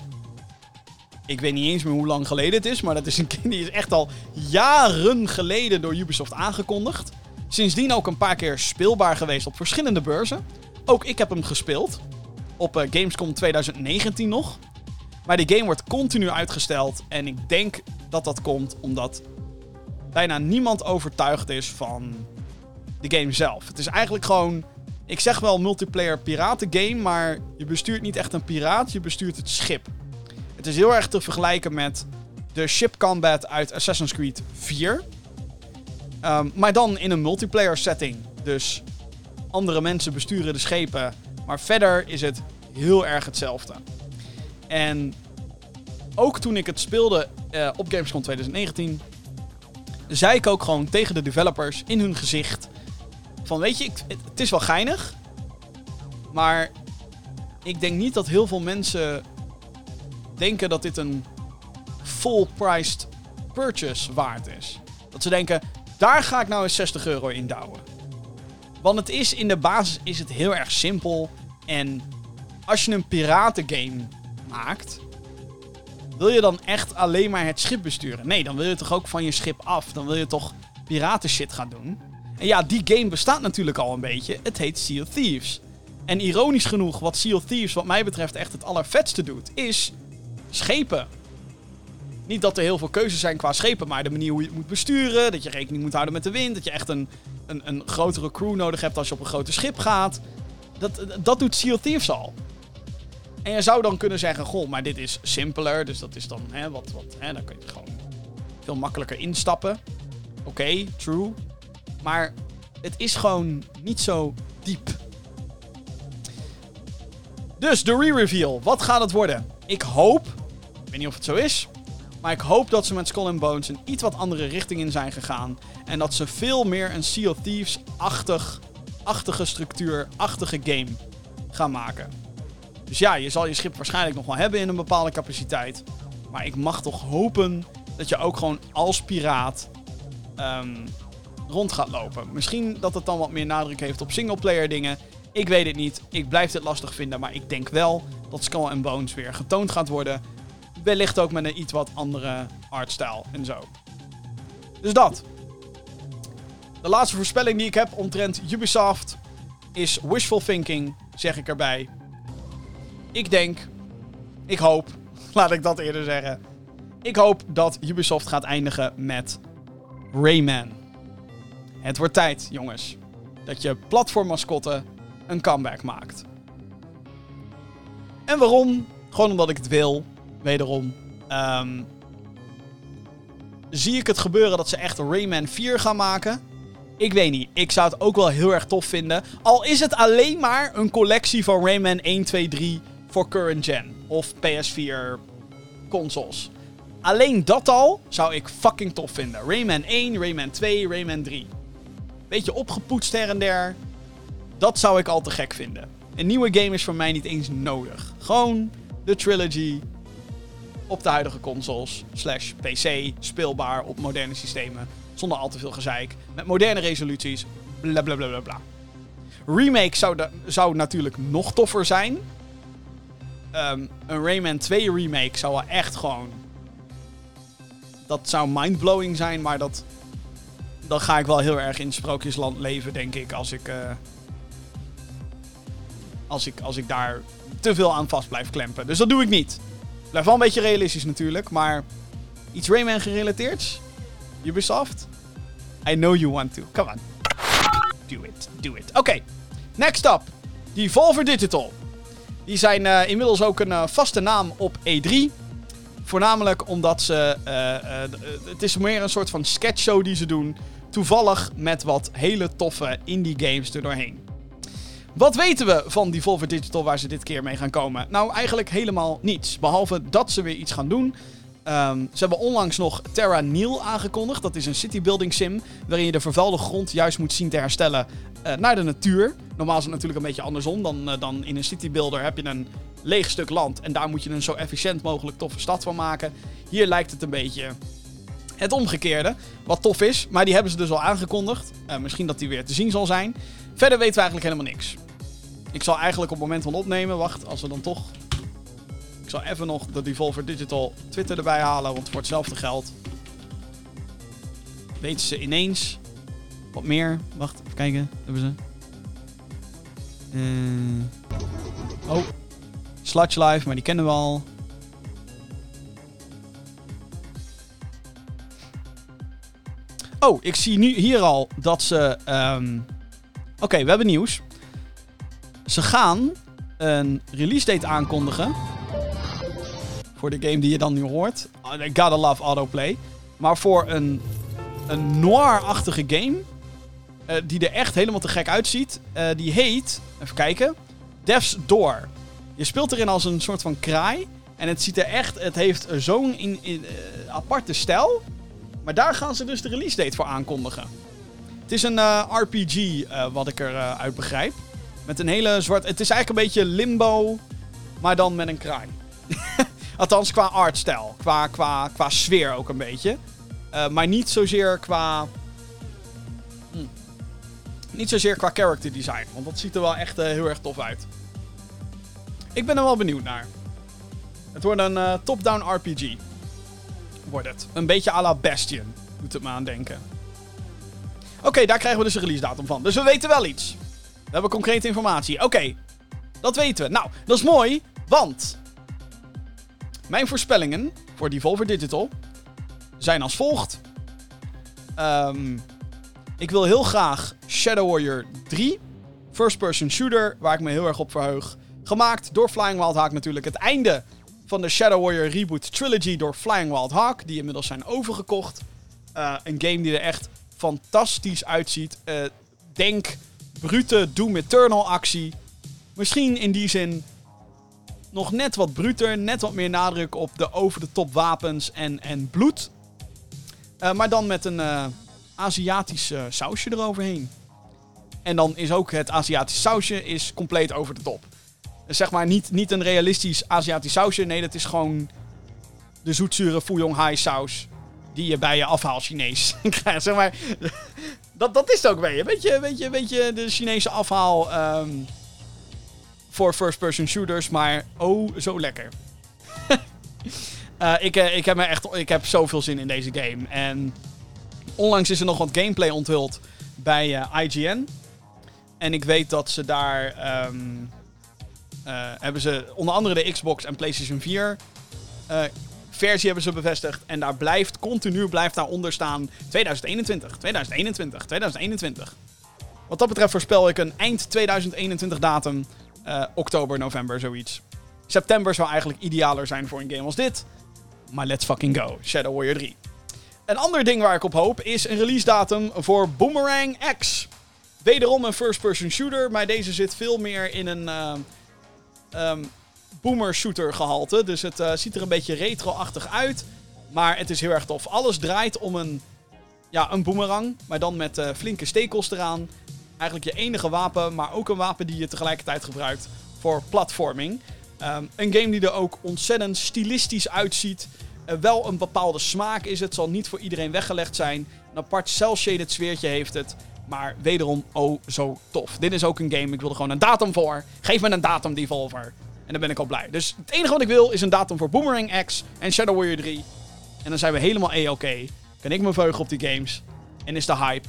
ik weet niet eens meer hoe lang geleden het is, maar dat is een (laughs) game die is echt al jaren geleden door Ubisoft aangekondigd. Sindsdien ook een paar keer speelbaar geweest op verschillende beurzen. Ook ik heb hem gespeeld. Op uh, Gamescom 2019 nog. Maar die game wordt continu uitgesteld. En ik denk dat dat komt omdat bijna niemand overtuigd is van de game zelf. Het is eigenlijk gewoon. Ik zeg wel multiplayer piratengame, maar je bestuurt niet echt een piraat, je bestuurt het schip. Het is heel erg te vergelijken met de ship combat uit Assassin's Creed 4. Ehm, maar dan in een multiplayer setting. Dus andere mensen besturen de schepen. Maar verder is het heel erg hetzelfde. En ook toen ik het speelde uh, op Gamescom 2019, zei ik ook gewoon tegen de developers in hun gezicht: van weet je, het is wel geinig, maar ik denk niet dat heel veel mensen denken dat dit een full-priced purchase waard is. Dat ze denken, daar ga ik nou eens 60 euro in douwen. Want het is in de basis is het heel erg simpel. En als je een piratengame maakt, wil je dan echt alleen maar het schip besturen? Nee, dan wil je toch ook van je schip af. Dan wil je toch piraten shit gaan doen. En ja, die game bestaat natuurlijk al een beetje. Het heet Sea of Thieves. En ironisch genoeg, wat Sea of Thieves wat mij betreft echt het allervetste doet, is schepen. Niet dat er heel veel keuzes zijn qua schepen, maar de manier hoe je het moet besturen. Dat je rekening moet houden met de wind. Dat je echt een, een, een grotere crew nodig hebt als je op een groter schip gaat. Dat, dat doet Sea of Thieves al. En je zou dan kunnen zeggen, goh, maar dit is simpeler. Dus dat is dan hè, wat, wat hè, dan kun je gewoon veel makkelijker instappen. Oké, true. Maar het is gewoon niet zo diep. Dus de re-reveal. Wat gaat het worden? Ik hoop, ik weet niet of het zo is, maar ik hoop dat ze met Skull and Bones een iets wat andere richting in zijn gegaan. En dat ze veel meer een Sea of Thieves-achtig, achtige structuur, achtige game gaan maken. Dus ja, je zal je schip waarschijnlijk nog wel hebben in een bepaalde capaciteit. Maar ik mag toch hopen dat je ook gewoon als piraat um, rond gaat lopen. Misschien dat het dan wat meer nadruk heeft op singleplayer dingen. Ik weet het niet. Ik blijf het lastig vinden. Maar ik denk wel dat Skull and Bones weer getoond gaat worden. Wellicht ook met een iets wat andere artstijl en zo. Dus dat. De laatste voorspelling die ik heb omtrent Ubisoft is wishful thinking, zeg ik erbij. Ik denk, ik hoop, (laughs) laat ik dat eerder zeggen. Ik hoop dat Ubisoft gaat eindigen met Rayman. Het wordt tijd, jongens, dat je platformmascotte een comeback maakt. En waarom? Gewoon omdat ik het wil. Wederom. Um, zie ik het gebeuren dat ze echt Rayman 4 gaan maken? Ik weet niet. Ik zou het ook wel heel erg tof vinden. Al is het alleen maar een collectie van Rayman 1, 2, 3 voor current gen. Of PS4 consoles. Alleen dat al zou ik fucking tof vinden. Rayman 1, Rayman 2, Rayman 3. Beetje opgepoetst her en der. Dat zou ik al te gek vinden. Een nieuwe game is voor mij niet eens nodig. Gewoon de trilogy op de huidige consoles, slash PC, speelbaar op moderne systemen, zonder al te veel gezeik, met moderne resoluties, bla bla bla bla bla. Remake zou, zou natuurlijk nog toffer zijn. Ehm, een Rayman 2 remake zou wel echt gewoon. Dat zou mindblowing zijn, maar dat. Dan ga ik wel heel erg in sprookjesland leven, denk ik, als ik. Uh, als ik, als ik daar te veel aan vast blijf klempen. Dus dat doe ik niet. Blijf wel een beetje realistisch natuurlijk, maar iets Rayman gerelateerd? Ubisoft? I know you want to. Come on. Do it, do it. Oké, next up. Devolver Digital. Die zijn uh, inmiddels ook een uh, vaste naam op E3. Voornamelijk omdat ze. Uh, het is meer een soort van sketchshow die ze doen. Toevallig met wat hele toffe indie games er doorheen. Wat weten we van Devolver Digital waar ze dit keer mee gaan komen? Nou, eigenlijk helemaal niets. Behalve dat ze weer iets gaan doen. Ehm, ze hebben onlangs nog Terra Nil aangekondigd. Dat is een citybuilding sim waarin je de vervuilde grond juist moet zien te herstellen uh, naar de natuur. Normaal is het natuurlijk een beetje andersom. Dan, uh, dan in een citybuilder heb je een leeg stuk land en daar moet je een zo efficiënt mogelijk toffe stad van maken. Hier lijkt het een beetje het omgekeerde, wat tof is. Maar die hebben ze dus al aangekondigd. Uh, misschien dat die weer te zien zal zijn. Verder weten we eigenlijk helemaal niks. Ik zal eigenlijk op het moment van opnemen, wacht, als we dan toch ik zal even nog de Devolver Digital Twitter erbij halen, want voor hetzelfde geld weten ze ineens wat meer. Wacht, even kijken. Hebben ze. Uh... Oh, Sludge Live, maar die kennen we al. Oh, ik zie nu hier al dat ze. Um... Oké, we hebben nieuws. Ze gaan een release date aankondigen voor de game die je dan nu hoort. I gotta love autoplay. Maar voor een, een noir-achtige game. Uh, die er echt helemaal te gek uitziet. Uh, die heet, even kijken, Death's Door. Je speelt erin als een soort van kraai. En het ziet er echt, het heeft zo'n in, uh, aparte stijl. Maar daar gaan ze dus de release date voor aankondigen. Het is een RPG, wat ik eruit uit begrijp. Met een hele zwart. Het is eigenlijk een beetje limbo, maar dan met een kraai. (laughs) Althans, qua artstijl. Qua, qua, qua sfeer ook een beetje. Uh, maar niet zozeer qua. Hm. Niet zozeer qua character design. Want dat ziet er wel echt uh, heel erg tof uit. Ik ben er wel benieuwd naar. Het wordt een uh, top-down RPG. Wordt het. Een beetje à la Bastion. Doet het me aan denken. Oké, daar krijgen we dus een release datum van. Dus we weten wel iets. We hebben concrete informatie. Oké, dat weten we. Nou, dat is mooi, want mijn voorspellingen voor Devolver Digital zijn als volgt. Um, ik wil heel graag Shadow Warrior 3. First person shooter, waar ik me heel erg op verheug. Gemaakt door Flying Wild Hawk natuurlijk. Het einde van de Shadow Warrior Reboot Trilogy door Flying Wild Hawk. Die inmiddels zijn overgekocht. Uh, een game die er echt fantastisch uitziet. Uh, denk brute Doom Eternal actie. Misschien in die zin nog net wat bruter, net wat meer nadruk op de over-de-top wapens en, en bloed. Uh, maar dan met een uh, Aziatisch uh, sausje eroverheen. En dan is ook het Aziatisch sausje is compleet over de top. Zeg maar niet, niet een realistisch Aziatisch sausje. Nee, dat is gewoon de zoetzure Fuyong Hai saus. Die je bij je afhaal Chinees krijgt. (laughs) zeg maar, dat, dat is het ook beetje. Weet je, weet je, de Chinese afhaal. Um, voor first-person shooters, maar oh, zo lekker. uh, (laughs) ik, uh, ik, heb me echt, ik heb zoveel zin in deze game. En onlangs is er nog wat gameplay onthuld bij uh, IGN. En ik weet dat ze daar. Um, hebben ze onder andere de Xbox en PlayStation 4 versie hebben ze bevestigd. En daar blijft continu blijft daaronder staan 2021, 2021, 2021. Wat dat betreft voorspel ik een eind 2021 datum uh, oktober, november, zoiets. September zou eigenlijk idealer zijn voor een game als dit. Maar let's fucking go. Shadow Warrior 3. Een ander ding waar ik op hoop is een release datum voor Boomerang X. Wederom een first-person shooter, maar deze zit veel meer in een uh, boomer shooter gehalte. Dus het uh, ziet er een beetje retro-achtig uit. Maar het is heel erg tof. Alles draait om een, ja, een boomerang, maar dan met uh, flinke stekels eraan eigenlijk je enige wapen, maar ook een wapen die je tegelijkertijd gebruikt voor platforming. Um, een game die er ook ontzettend stilistisch uitziet. Uh, wel een bepaalde smaak is het, zal niet voor iedereen weggelegd zijn. Een apart cel-shaded sfeertje heeft het. Maar wederom, oh zo tof. Dit is ook een game, ik wil er gewoon een datum voor. Geef me een datum, Devolver. En dan ben ik al blij. Dus het enige wat ik wil is een datum voor Boomerang X en Shadow Warrior 3. En dan zijn we helemaal E-OK. Kan ik me veugen op die games. En is de hype,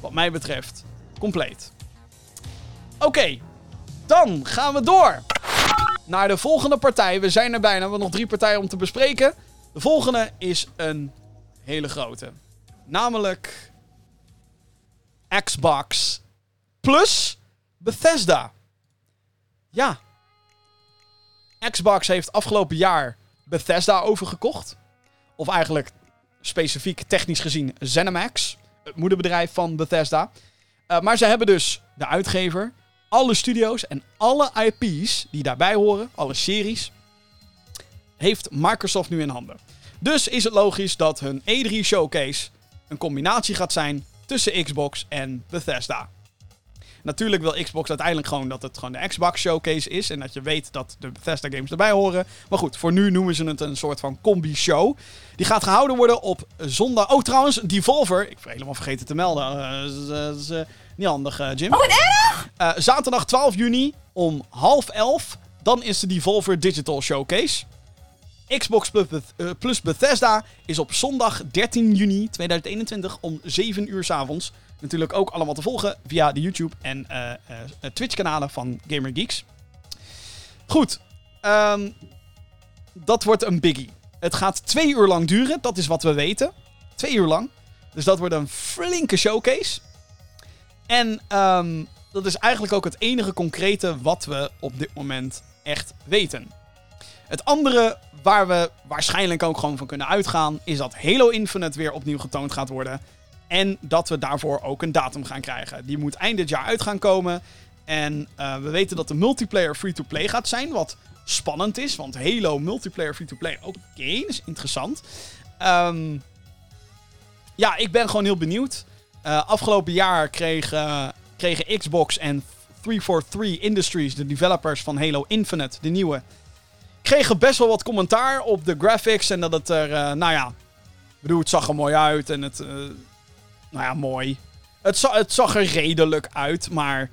wat mij betreft, compleet. Oké, dan gaan we door naar de volgende partij. We zijn er bijna, we hebben nog drie partijen om te bespreken. De volgende is een hele grote. Namelijk Xbox plus Bethesda. Ja. Xbox heeft afgelopen jaar Bethesda overgekocht. Of eigenlijk specifiek technisch gezien ZeniMax, het moederbedrijf van Bethesda. Uh, maar ze hebben dus de uitgever, alle studio's en alle IP's die daarbij horen, alle series. heeft Microsoft nu in handen. Dus is het logisch dat hun E3 showcase een combinatie gaat zijn tussen Xbox en Bethesda. Natuurlijk wil Xbox uiteindelijk gewoon dat het gewoon de Xbox showcase is. En dat je weet dat de Bethesda games erbij horen. Maar goed, voor nu noemen ze het een soort van combi-show. Die gaat gehouden worden op zondag. Oh, trouwens, Devolver. Ik heb helemaal vergeten te melden. Uh, is uh, niet handig, uh, Jim. Oh, wat erg! zaterdag 12 juni om half elf. Dan is de Devolver Digital Showcase. Xbox plus Bethesda is op zondag 13 juni 2021 om 7 uur s avonds. Natuurlijk ook allemaal te volgen via de YouTube en uh, uh, Twitch-kanalen van Gamer Geeks. Goed, um, dat wordt een biggie. Het gaat twee uur lang duren, dat is wat we weten. Twee uur lang. Dus dat wordt een flinke showcase. En um, dat is eigenlijk ook het enige concrete wat we op dit moment echt weten. Het andere waar we waarschijnlijk ook gewoon van kunnen uitgaan, is dat Halo Infinite weer opnieuw getoond gaat worden. En dat we daarvoor ook een datum gaan krijgen. Die moet eind dit jaar uit gaan komen. En uh, we weten dat de multiplayer free-to-play gaat zijn. Wat spannend is, want Halo multiplayer free-to-play. Oké, okay, dat is interessant. Um, ja, ik ben gewoon heel benieuwd. Uh, afgelopen jaar kreeg, uh, kregen Xbox en 343 Industries, de developers van Halo Infinite, de nieuwe, kregen best wel wat commentaar op de graphics. En dat het er, nou ja, ik bedoel, het zag er mooi uit. En het, nou ja, mooi. Het, het zag er redelijk uit, maar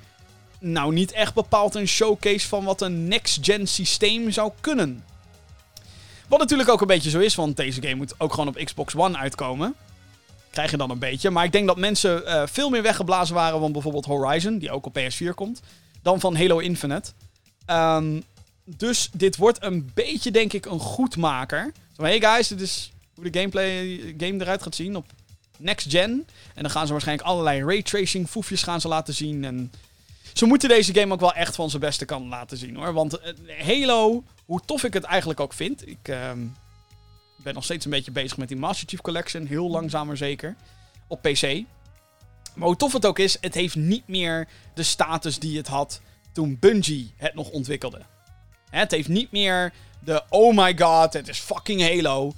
nou niet echt bepaald een showcase van wat een next-gen systeem zou kunnen. Wat natuurlijk ook een beetje zo is, want deze game moet ook gewoon op Xbox One uitkomen. Krijg je dan een beetje. Maar ik denk dat mensen uh, veel meer weggeblazen waren van bijvoorbeeld Horizon, die ook op PS4 komt, dan van Halo Infinite. Um, dus dit wordt een beetje, denk ik, een goedmaker. Hey guys, dit is hoe de gameplay game eruit gaat zien op next gen. En dan gaan ze waarschijnlijk allerlei raytracing foefjes gaan ze laten zien. En ze moeten deze game ook wel echt van zijn beste kant laten zien hoor. Want Halo, hoe tof ik het eigenlijk ook vind. Ik uh, ben nog steeds een beetje bezig met die Master Chief Collection. Heel langzaam maar zeker. Op PC. Maar hoe tof het ook is, het heeft niet meer de status die het had toen Bungie het nog ontwikkelde. Het heeft niet meer de oh my god, het is fucking Halo.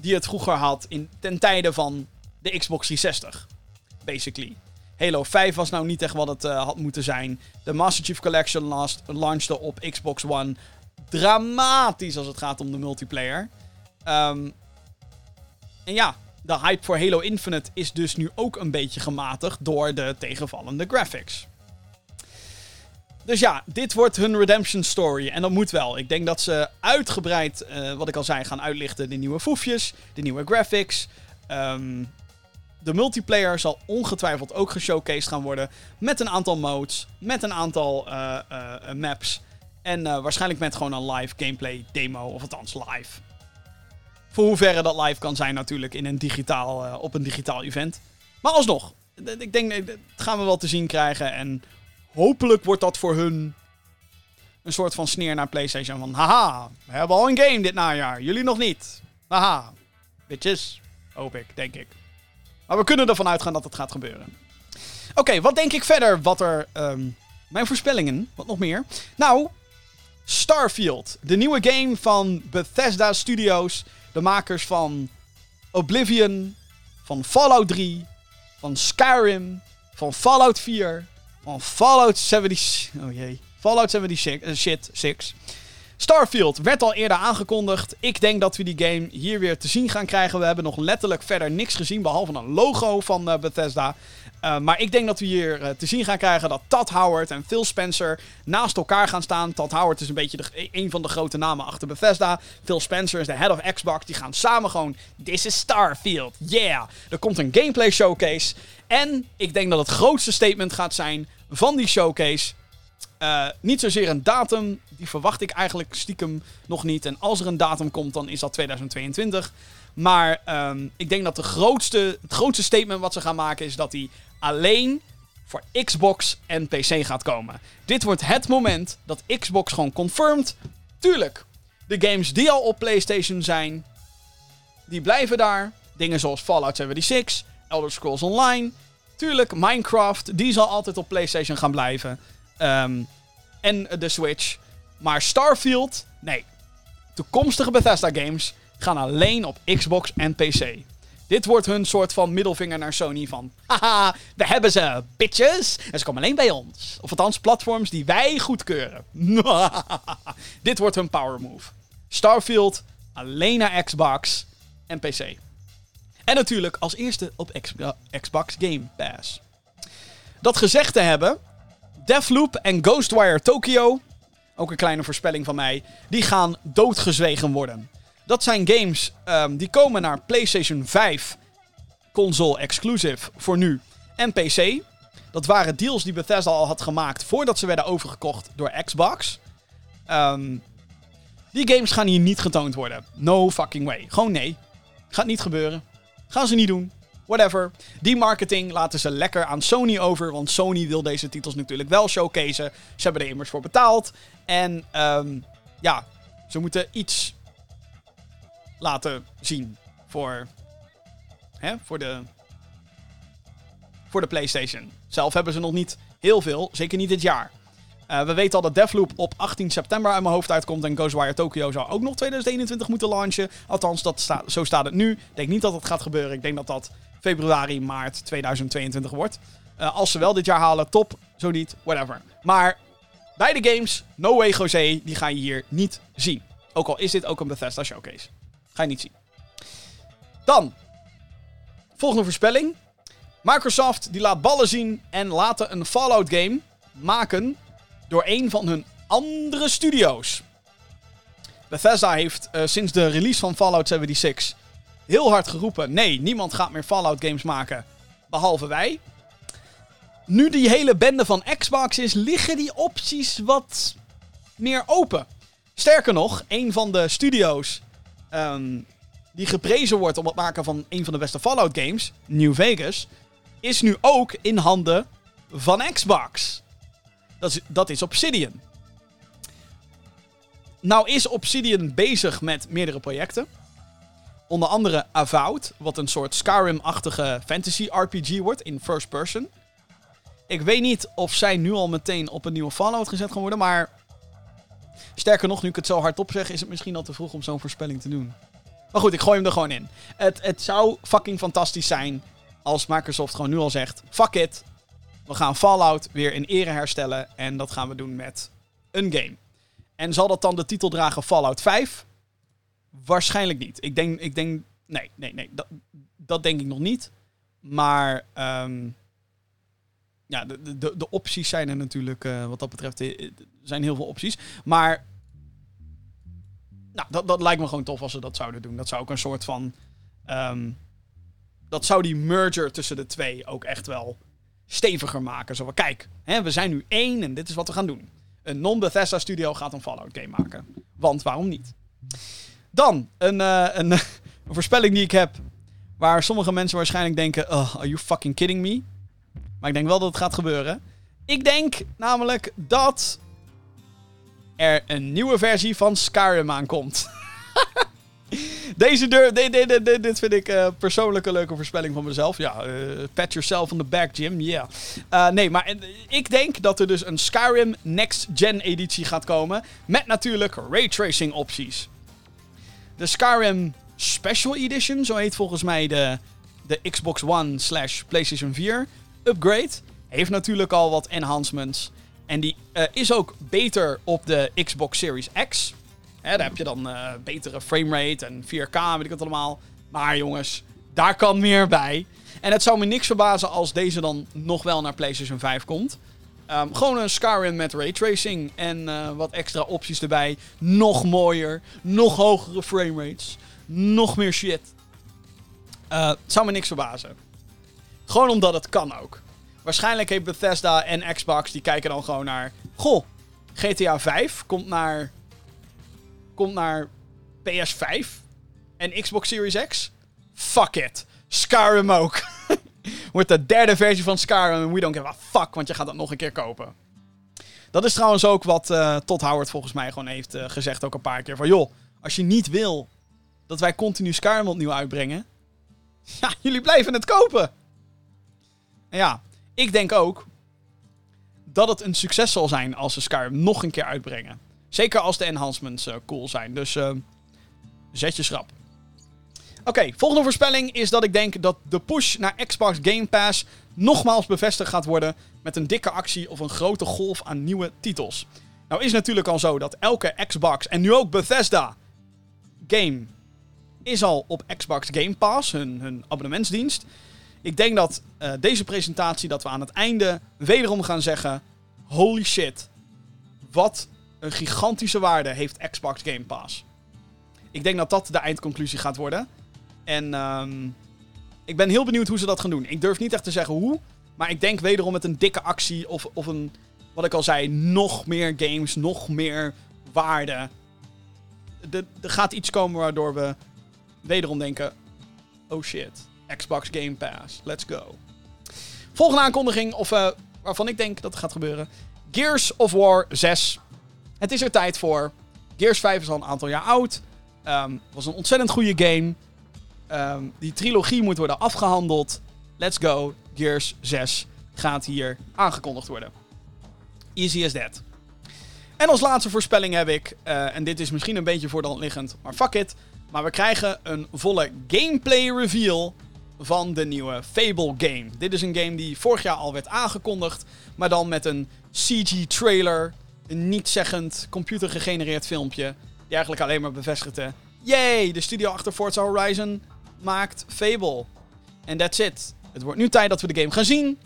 Die het vroeger had in, ten tijde van de Xbox 360. Basically. Halo 5 was nou niet echt wat het uh, had moeten zijn. De Master Chief Collection last, launchte op Xbox One. Dramatisch als het gaat om de multiplayer. Um, en ja, de hype voor Halo Infinite is dus nu ook een beetje gematigd door de tegenvallende graphics. Dus ja, dit wordt hun redemption story. En dat moet wel. Ik denk dat ze uitgebreid, uh, wat ik al zei, gaan uitlichten. De nieuwe foefjes, de nieuwe graphics. Um, de multiplayer zal ongetwijfeld ook geshowcased gaan worden. Met een aantal modes, met een aantal uh, uh, maps. En waarschijnlijk met gewoon een live gameplay demo, of althans live. Voor hoeverre dat live kan zijn natuurlijk in een digitaal, op een digitaal event. Maar alsnog, ik denk dat gaan we wel te zien krijgen. En hopelijk wordt dat voor hun een soort van sneer naar PlayStation. Van haha, we hebben al een game dit najaar. Jullie nog niet. Haha. Bitches. Hoop ik, denk ik. Maar we kunnen ervan uitgaan dat het gaat gebeuren. Oké, wat denk ik verder? Wat er. Um, mijn voorspellingen. Wat nog meer? Nou, Starfield. De nieuwe game van Bethesda Studios. De makers van Oblivion. Van Fallout 3. Van Skyrim. Van Fallout 4 van Fallout 76. Oh jee. Fallout 76. Uh, shit, 6. Starfield werd al eerder aangekondigd. Ik denk dat we die game hier weer te zien gaan krijgen. We hebben nog letterlijk verder niks gezien, behalve een logo van uh, Bethesda. Uh, maar ik denk dat we hier uh, te zien gaan krijgen dat Todd Howard en Phil Spencer naast elkaar gaan staan. Todd Howard is een beetje de, een van de grote namen achter Bethesda. Phil Spencer is de head of Xbox. Die gaan samen gewoon, this is Starfield, yeah. Er komt een gameplay showcase. En ik denk dat het grootste statement gaat zijn van die showcase. Niet zozeer een datum, die verwacht ik eigenlijk stiekem nog niet. En als er een datum komt, dan is dat 2022. Maar um, ik denk dat de grootste, het grootste statement wat ze gaan maken is dat hij alleen voor Xbox en PC gaat komen. Dit wordt het moment dat Xbox gewoon confirmed. Tuurlijk, de games die al op PlayStation zijn, die blijven daar. Dingen zoals Fallout 76, Elder Scrolls Online. Tuurlijk, Minecraft, die zal altijd op PlayStation gaan blijven. Um, en de Switch. Maar Starfield, nee. Toekomstige Bethesda games gaan alleen op Xbox en PC. Dit wordt hun soort van middelvinger naar Sony van... Haha, we hebben ze, bitches! En ze komen alleen bij ons. Of althans, platforms die wij goedkeuren. (laughs) Dit wordt hun power move. Starfield alleen naar Xbox en PC. En natuurlijk als eerste op Xbox Game Pass. Dat gezegd te hebben, Deathloop en Ghostwire Tokyo, ook een kleine voorspelling van mij, die gaan doodgezwegen worden. Dat zijn games um, die komen naar PlayStation 5 console exclusive voor nu en PC. Dat waren deals die Bethesda al had gemaakt voordat ze werden overgekocht door Xbox. Um, die games gaan hier niet getoond worden. No fucking way. Gewoon nee. Gaat niet gebeuren. Gaan ze niet doen. Whatever. Die marketing laten ze lekker aan Sony over. Want Sony wil deze titels natuurlijk wel showcase. Ze hebben er immers voor betaald. En um, ja, ze moeten iets laten zien voor, hè, voor, de, voor de PlayStation. Zelf hebben ze nog niet heel veel, zeker niet dit jaar. Uh, we weten al dat Deathloop op 18 september uit mijn hoofd uitkomt. En Ghostwire Tokyo zou ook nog 2021 moeten launchen. Althans, dat zo staat het nu. Ik denk niet dat het gaat gebeuren. Ik denk dat dat februari, maart 2022 wordt. Uh, als ze wel dit jaar halen, top. Zo niet, whatever. Maar beide games, No Way Jose, die ga je hier niet zien. Ook al is dit ook een Bethesda showcase. Ga je niet zien. Dan, volgende voorspelling. Microsoft die laat ballen zien en laten een Fallout game maken door een van hun andere studio's. Bethesda heeft uh, sinds de release van Fallout 76 heel hard geroepen: nee, niemand gaat meer Fallout games maken, behalve wij. Nu die hele bende van Xbox is, liggen die opties wat meer open. Sterker nog, een van de studio's um, die geprezen wordt om het maken van een van de beste Fallout games, New Vegas, is nu ook in handen van Xbox. Dat is, dat is Obsidian. Nou is Obsidian bezig met meerdere projecten. Onder andere Avowed, wat een soort Skyrim-achtige fantasy RPG wordt in first person. Ik weet niet of zij nu al meteen op een nieuwe Fallout gezet gaan worden, maar sterker nog, nu ik het zo hardop zeg, is het misschien al te vroeg om zo'n voorspelling te doen. Maar goed, ik gooi hem er gewoon in. Het, het zou fucking fantastisch zijn als Microsoft gewoon nu al zegt: fuck it, we gaan Fallout weer in ere herstellen. En dat gaan we doen met een game. En zal dat dan de titel dragen Fallout 5? Waarschijnlijk niet. Ik denk, ik denk nee, nee, nee. Dat, dat denk ik nog niet. Maar um, ja, de, de, de opties zijn er natuurlijk, uh, wat dat betreft, er eh, zijn heel veel opties. Maar nou, dat, dat lijkt me gewoon tof als ze dat zouden doen. Dat zou ook een soort van. Um, dat zou die merger tussen de twee ook echt wel steviger maken. Zo van, kijk, hè, we zijn nu één en dit is wat we gaan doen. Een non-Bethesda studio gaat een Fallout game maken. Want waarom niet? Dan, een, uh, (laughs) een, voorspelling die ik heb. Waar sommige mensen waarschijnlijk denken: oh, Are you fucking kidding me? Maar ik denk wel dat het gaat gebeuren. Ik denk namelijk dat er een nieuwe versie van Skyrim aankomt. (laughs) Deze deur, dit, dit, dit, dit vind ik uh, persoonlijk een leuke voorspelling van mezelf. Ja, uh, pat yourself on the back, Jim. Yeah. Nee, maar ik denk dat er dus een Skyrim Next Gen editie gaat komen. Met natuurlijk raytracing opties. De Skyrim Special Edition, zo heet volgens mij de, de Xbox One slash PlayStation 4 upgrade. Heeft natuurlijk al wat enhancements. En die is ook beter op de Xbox Series X. Hè, daar heb je dan uh, betere framerate en 4K, weet ik het allemaal. Maar jongens, daar kan meer bij. En het zou me niks verbazen als deze dan nog wel naar PlayStation 5 komt. Um, gewoon een Skyrim met raytracing en uh, wat extra opties erbij. Nog mooier, nog hogere framerates, nog meer shit. Uh, zou me niks verbazen. Gewoon omdat het kan ook. Waarschijnlijk heeft Bethesda en Xbox, die kijken dan gewoon naar... Goh, GTA 5 komt naar komt naar PS5 en Xbox Series X. Fuck it. Skyrim ook. Wordt de derde versie van Skyrim en we don't give a fuck, want je gaat dat nog een keer kopen. Dat is trouwens ook wat uh, Todd Howard volgens mij gewoon heeft uh, gezegd ook een paar keer. Van joh, als je niet wil dat wij continu Skyrim opnieuw uitbrengen. (laughs) Ja, jullie blijven het kopen. En ja, ik denk ook dat het een succes zal zijn als ze Skyrim nog een keer uitbrengen. Zeker als de enhancements uh, cool zijn. Dus zet je schrap. Oké, volgende voorspelling is dat ik denk dat de push naar Xbox Game Pass nogmaals bevestigd gaat worden met een dikke actie of een grote golf aan nieuwe titels. Nou is natuurlijk al zo dat elke Xbox en nu ook Bethesda game is al op Xbox Game Pass, hun, hun abonnementsdienst. Ik denk dat uh, deze presentatie, dat we aan het einde wederom gaan zeggen: holy shit, wat een gigantische waarde heeft Xbox Game Pass. Ik denk dat dat de eindconclusie gaat worden. En um, ik ben heel benieuwd hoe ze dat gaan doen. Ik durf niet echt te zeggen hoe. Maar ik denk wederom met een dikke actie of, of een, wat ik al zei, nog meer games, nog meer waarde. Er, gaat iets komen waardoor we wederom denken: oh shit, Xbox Game Pass, let's go. Volgende aankondiging, of uh, waarvan ik denk dat het gaat gebeuren: Gears of War 6. Het is er tijd voor. Gears 5 is al een aantal jaar oud. Um, was een ontzettend goede game. Um, die trilogie moet worden afgehandeld. Let's go. Gears 6 gaat hier aangekondigd worden. Easy as that. En als laatste voorspelling heb ik, uh, en dit is misschien een beetje voor liggend, maar fuck it. Maar we krijgen een volle gameplay reveal van de nieuwe Fable game. Dit is een game die vorig jaar al werd aangekondigd, maar dan met een CG-trailer, een niet-zeggend computergegenereerd filmpje, die eigenlijk alleen maar bevestigde: Yay, de studio achter Forza Horizon maakt Fable. En that's it. Het wordt nu tijd dat we de game gaan zien.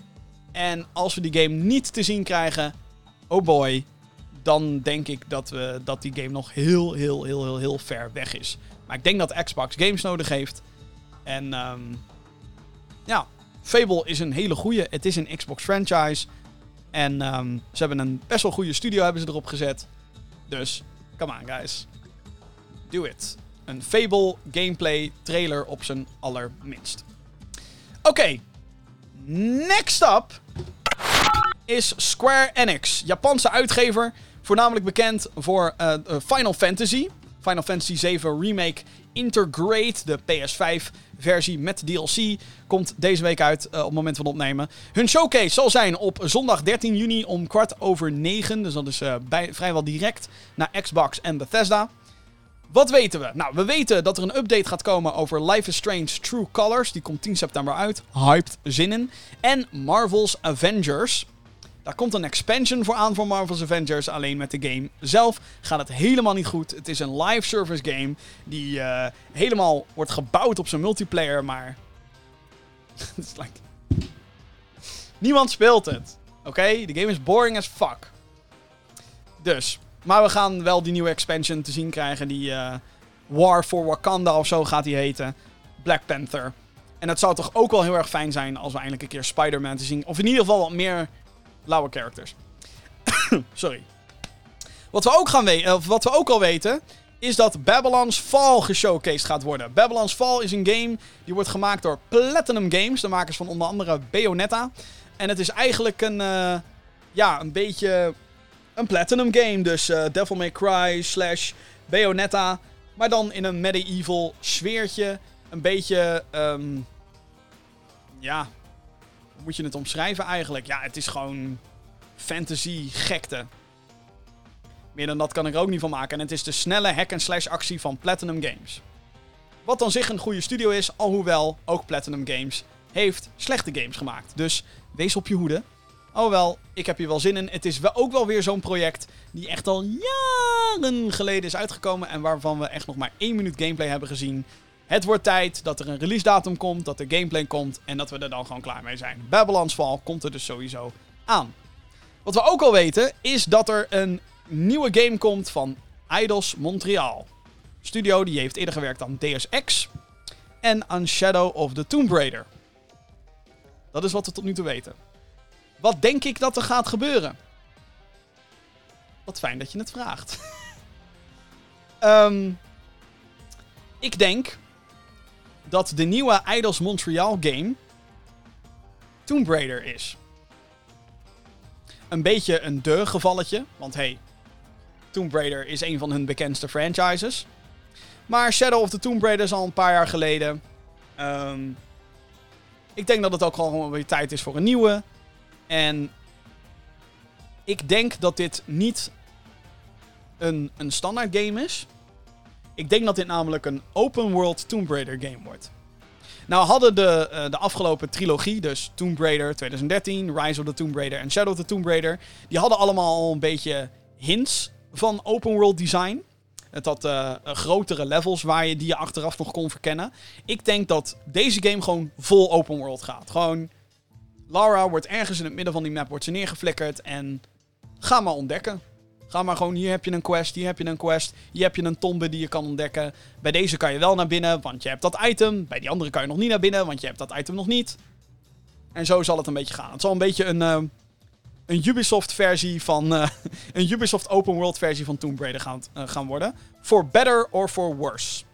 En als we die game niet te zien krijgen, oh boy, dan denk ik dat, we, dat die game nog heel, heel, heel, heel, heel ver weg is. Maar ik denk dat Xbox games nodig heeft. En um, ja, Fable is een hele goede. Het is een Xbox franchise. En um, ze hebben een best wel goede studio hebben ze erop gezet. Dus, come on guys. Do it. Een Fable gameplay trailer op zijn allerminst. Oké, next up is Square Enix. Japanse uitgever, voornamelijk bekend voor uh, Final Fantasy. Final Fantasy 7 Remake Intergrade, de PS5-versie met DLC, komt deze week uit uh, op het moment van opnemen. Hun showcase zal zijn op zondag 13 juni om kwart over 9. Dus dat is vrijwel direct naar Xbox en Bethesda. Wat weten we? Nou, we weten dat er een update gaat komen over Life is Strange True Colors. Die komt 10 september uit. Hyped zin in. En Marvel's Avengers. Daar komt een expansion voor aan voor Marvel's Avengers. Alleen met de game zelf gaat het helemaal niet goed. Het is een live service game die uh, helemaal wordt gebouwd op zijn multiplayer, maar. (laughs) like... Niemand speelt het. Oké? De game is boring as fuck. Dus. Maar we gaan wel die nieuwe expansion te zien krijgen. Die uh, War for Wakanda of zo gaat die heten. Black Panther. En het zou toch ook wel heel erg fijn zijn als we eindelijk een keer Spider-Man te zien. Of in ieder geval wat meer lauwe characters. (coughs) Sorry. Wat we, ook gaan weten, of wat we ook al weten, is dat Babylon's Fall geshowcased gaat worden. Babylon's Fall is een game die wordt gemaakt door Platinum Games, de makers van onder andere Bayonetta. En het is eigenlijk een, uh, ja, een beetje een Platinum game. Dus uh, Devil May Cry slash Bayonetta. Maar dan in een medieval sfeertje. Een beetje, um, ja, moet je het omschrijven eigenlijk? Ja, het is gewoon fantasy gekte. Meer dan dat kan ik er ook niet van maken. En het is de snelle hack-and-slash actie van Platinum Games. Wat dan zich een goede studio is, alhoewel ook Platinum Games heeft slechte games gemaakt. Dus wees op je hoede. Alhoewel, ik heb hier wel zin in. Het is wel ook wel weer zo'n project die echt al jaren geleden is uitgekomen. En waarvan we echt nog maar één minuut gameplay hebben gezien. Het wordt tijd dat er een release datum komt, dat er gameplay komt en dat we er dan gewoon klaar mee zijn. Babylon's Fall komt er dus sowieso aan. Wat we ook al weten is dat er een nieuwe game komt van Eidos Montreal. Studio die heeft eerder gewerkt aan Deus Ex en aan Shadow of the Tomb Raider. Dat is wat we tot nu toe weten. Wat denk ik dat er gaat gebeuren? Wat fijn dat je het vraagt. um, (laughs) ik denk dat de nieuwe Idols Montreal game Tomb Raider is. Een beetje een gevalletje, want hey, Tomb Raider is een van hun bekendste franchises. Maar Shadow of the Tomb Raider is al een paar jaar geleden. Um, ik denk dat het ook gewoon weer tijd is voor een nieuwe. En ik denk dat dit niet een, een standaard game is. Ik denk dat dit namelijk een open world Tomb Raider game wordt. Nou hadden de, uh, de afgelopen trilogie, dus Tomb Raider 2013, Rise of the Tomb Raider en Shadow of the Tomb Raider, die hadden allemaal al een beetje hints van open world design. Het had uh, grotere levels waar je die je achteraf nog kon verkennen. Ik denk dat deze game gewoon vol open world gaat. Gewoon, Lara wordt ergens in het midden van die map wordt ze neergeflikkerd en ga maar ontdekken. Ga maar gewoon, hier heb je een quest, hier heb je een quest, hier heb je een tombe die je kan ontdekken. Bij deze kan je wel naar binnen, want je hebt dat item. Bij die andere kan je nog niet naar binnen, want je hebt dat item nog niet. En zo zal het een beetje gaan. Het zal een beetje een, uh, een Ubisoft-versie van. Uh, (laughs) een Ubisoft Open World versie van Tomb Raider gaan, uh, gaan worden. For better or for worse.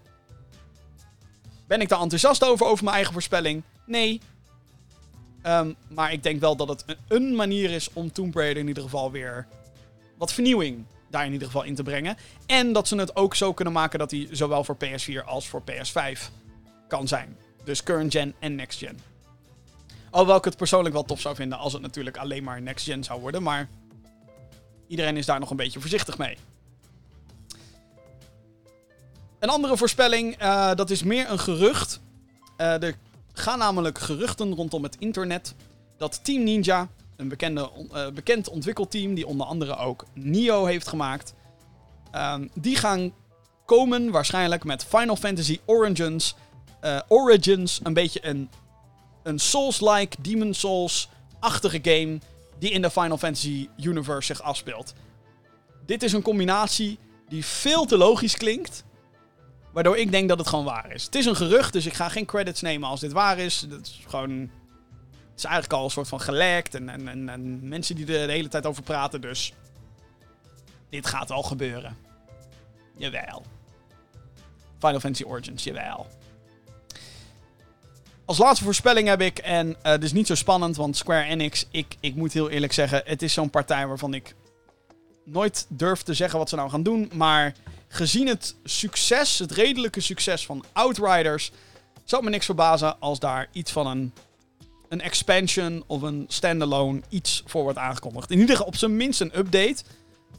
Ben ik daar enthousiast over, over mijn eigen voorspelling? Nee. Um, maar ik denk wel dat het een manier is om Tomb Raider in ieder geval weer wat vernieuwing daar in ieder geval in te brengen. En dat ze het ook zo kunnen maken dat hij zowel voor PS4 als voor PS5 kan zijn. Dus current gen en next gen. Alhoewel ik het persoonlijk wel tof zou vinden als het natuurlijk alleen maar next gen zou worden. Maar iedereen is daar nog een beetje voorzichtig mee. Een andere voorspelling, uh, dat is meer een gerucht. Uh, er gaan namelijk geruchten rondom het internet dat Team Ninja een bekende, uh, bekend ontwikkelteam die onder andere ook Nio heeft gemaakt. Um, die gaan komen waarschijnlijk met Final Fantasy Origins. Uh, Origins, een beetje een, een Souls-like, Demon Souls-achtige game die in de Final Fantasy universe zich afspeelt. Dit is een combinatie die veel te logisch klinkt. Waardoor ik denk dat het gewoon waar is. Het is een gerucht, dus ik ga geen credits nemen als dit waar is. Dat is gewoon is eigenlijk al een soort van gelekt. En, en, en, en mensen die er de hele tijd over praten. Dus dit gaat al gebeuren. Jawel. Final Fantasy Origins, jawel. Als laatste voorspelling heb ik, en uh, het is niet zo spannend, want Square Enix, ik, ik moet heel eerlijk zeggen, het is zo'n partij waarvan ik nooit durf te zeggen wat ze nou gaan doen. Maar gezien het succes, het redelijke succes van Outriders, zou me niks verbazen als daar iets van een een expansion of een standalone iets voor wordt aangekondigd. In ieder geval op zijn minst een update.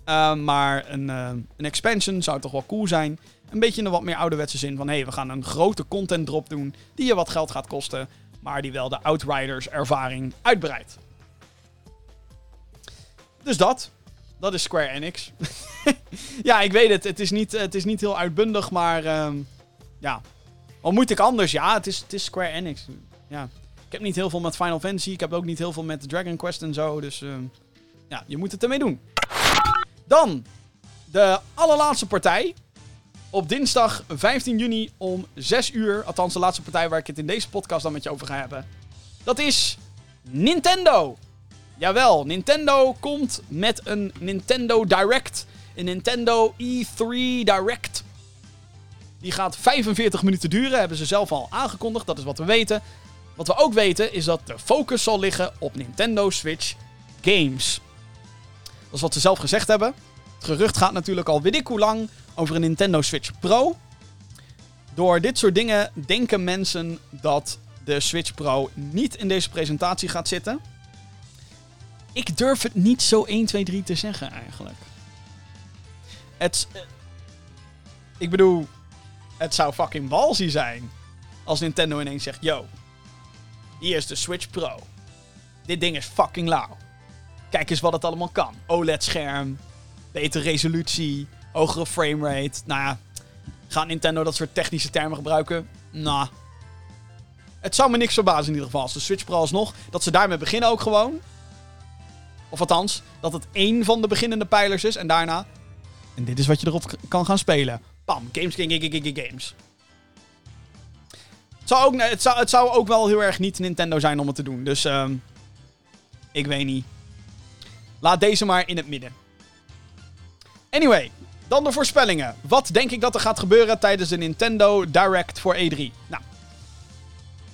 Uh, maar een, uh, een expansion zou toch wel cool zijn. Een beetje in de wat meer ouderwetse zin van... hé, hey, we gaan een grote content drop doen... die je wat geld gaat kosten... maar die wel de Outriders ervaring uitbreidt. Dus dat. Dat is Square Enix. (laughs) ja, ik weet het. Het is niet, het is niet heel uitbundig, maar... Uh, ja. Wat moet ik anders? Ja, het is, het is Square Enix. Ja. Ik heb niet heel veel met Final Fantasy. Ik heb ook niet heel veel met Dragon Quest en zo. Dus uh, ja, je moet het ermee doen. Dan de allerlaatste partij. Op dinsdag 15 juni om 6 uur. Althans, de laatste partij waar ik het in deze podcast dan met je over ga hebben. Dat is Nintendo. Jawel, Nintendo komt met een Nintendo Direct. Een Nintendo E3 Direct. Die gaat 45 minuten duren. Hebben ze zelf al aangekondigd. Dat is wat we weten. Wat we ook weten is dat de focus zal liggen op Nintendo Switch games. Dat is wat ze zelf gezegd hebben. Het gerucht gaat natuurlijk al weet ik hoe lang over een Nintendo Switch Pro. Door dit soort dingen denken mensen dat de Switch Pro niet in deze presentatie gaat zitten. Ik durf het niet zo 1, 2, 3 te zeggen eigenlijk. Het. Ik bedoel, het zou fucking balsy zijn als Nintendo ineens zegt: Yo, hier is de Switch Pro. Dit ding is fucking lauw. Kijk eens wat het allemaal kan. OLED-scherm, betere resolutie, hogere framerate. Nou ja, gaat Nintendo dat soort technische termen gebruiken? Nou, het zou me niks verbazen in ieder geval. Als de Switch Pro alsnog, dat ze daarmee beginnen ook gewoon. Of althans, dat het één van de beginnende pijlers is. En daarna, en dit is wat je erop kan gaan spelen. Pam, games, games, games zou ook, het, zou, het zou ook wel heel erg niet Nintendo zijn om het te doen. Dus uh, ik weet niet. Laat deze maar in het midden. Anyway, dan de voorspellingen. Wat denk ik dat er gaat gebeuren tijdens de Nintendo Direct voor E3? Nou.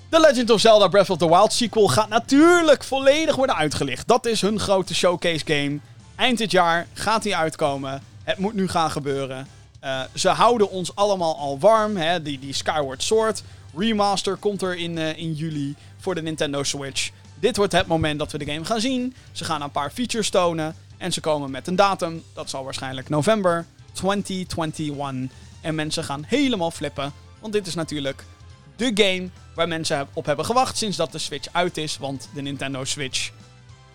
The Legend of Zelda Breath of the Wild sequel gaat natuurlijk volledig worden uitgelicht. Dat is hun grote showcase game. Eind dit jaar gaat die uitkomen. Het moet nu gaan gebeuren. Uh, ze houden ons allemaal al warm. Hè? Die, die Skyward Sword remaster komt er in, uh, in juli voor de Nintendo Switch. Dit wordt het moment dat we de game gaan zien. Ze gaan een paar features tonen. En ze komen met een datum. Dat zal waarschijnlijk november 2021. En mensen gaan helemaal flippen. Want dit is natuurlijk de game waar mensen op hebben gewacht sinds dat de Switch uit is. Want de Nintendo Switch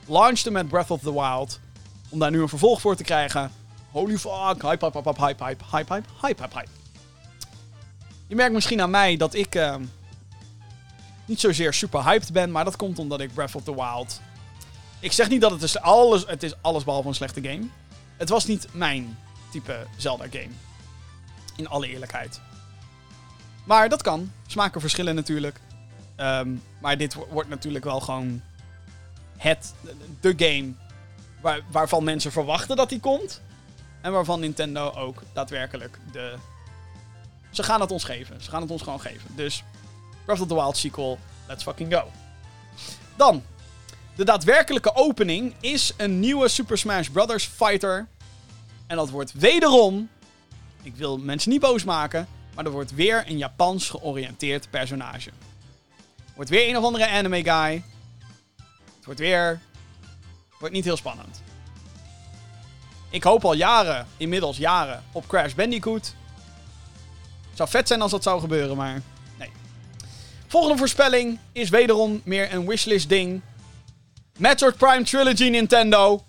launchte met Breath of the Wild. Om daar nu een vervolg voor te krijgen. Holy fuck, hype, hype, hype, hype, hype, hype, hype, hype. Je merkt misschien aan mij dat ik uh, niet zozeer super hyped ben, maar dat komt omdat ik Breath of the Wild... Ik zeg niet dat het is alles, het is alles behalve een slechte game. Het was niet mijn type Zelda-game. In alle eerlijkheid. Maar dat kan. Smaken verschillen natuurlijk. Um, maar dit wordt natuurlijk wel gewoon het, de game waar, waarvan mensen verwachten dat die komt. En waarvan Nintendo ook daadwerkelijk de... Ze gaan het ons geven. Ze gaan het ons gewoon geven. Dus Breath of the Wild sequel, let's fucking go. Dan, de daadwerkelijke opening is een nieuwe Super Smash Bros. Fighter. En dat wordt wederom, ik wil mensen niet boos maken, maar dat wordt weer een Japans georiënteerd personage. Wordt weer een of andere anime guy. Het wordt weer. Wordt niet heel spannend. Ik hoop al jaren, inmiddels jaren, op Crash Bandicoot. Het zou vet zijn als dat zou gebeuren, maar nee. Volgende voorspelling is wederom meer een wishlist ding. Metroid Prime Trilogy Nintendo.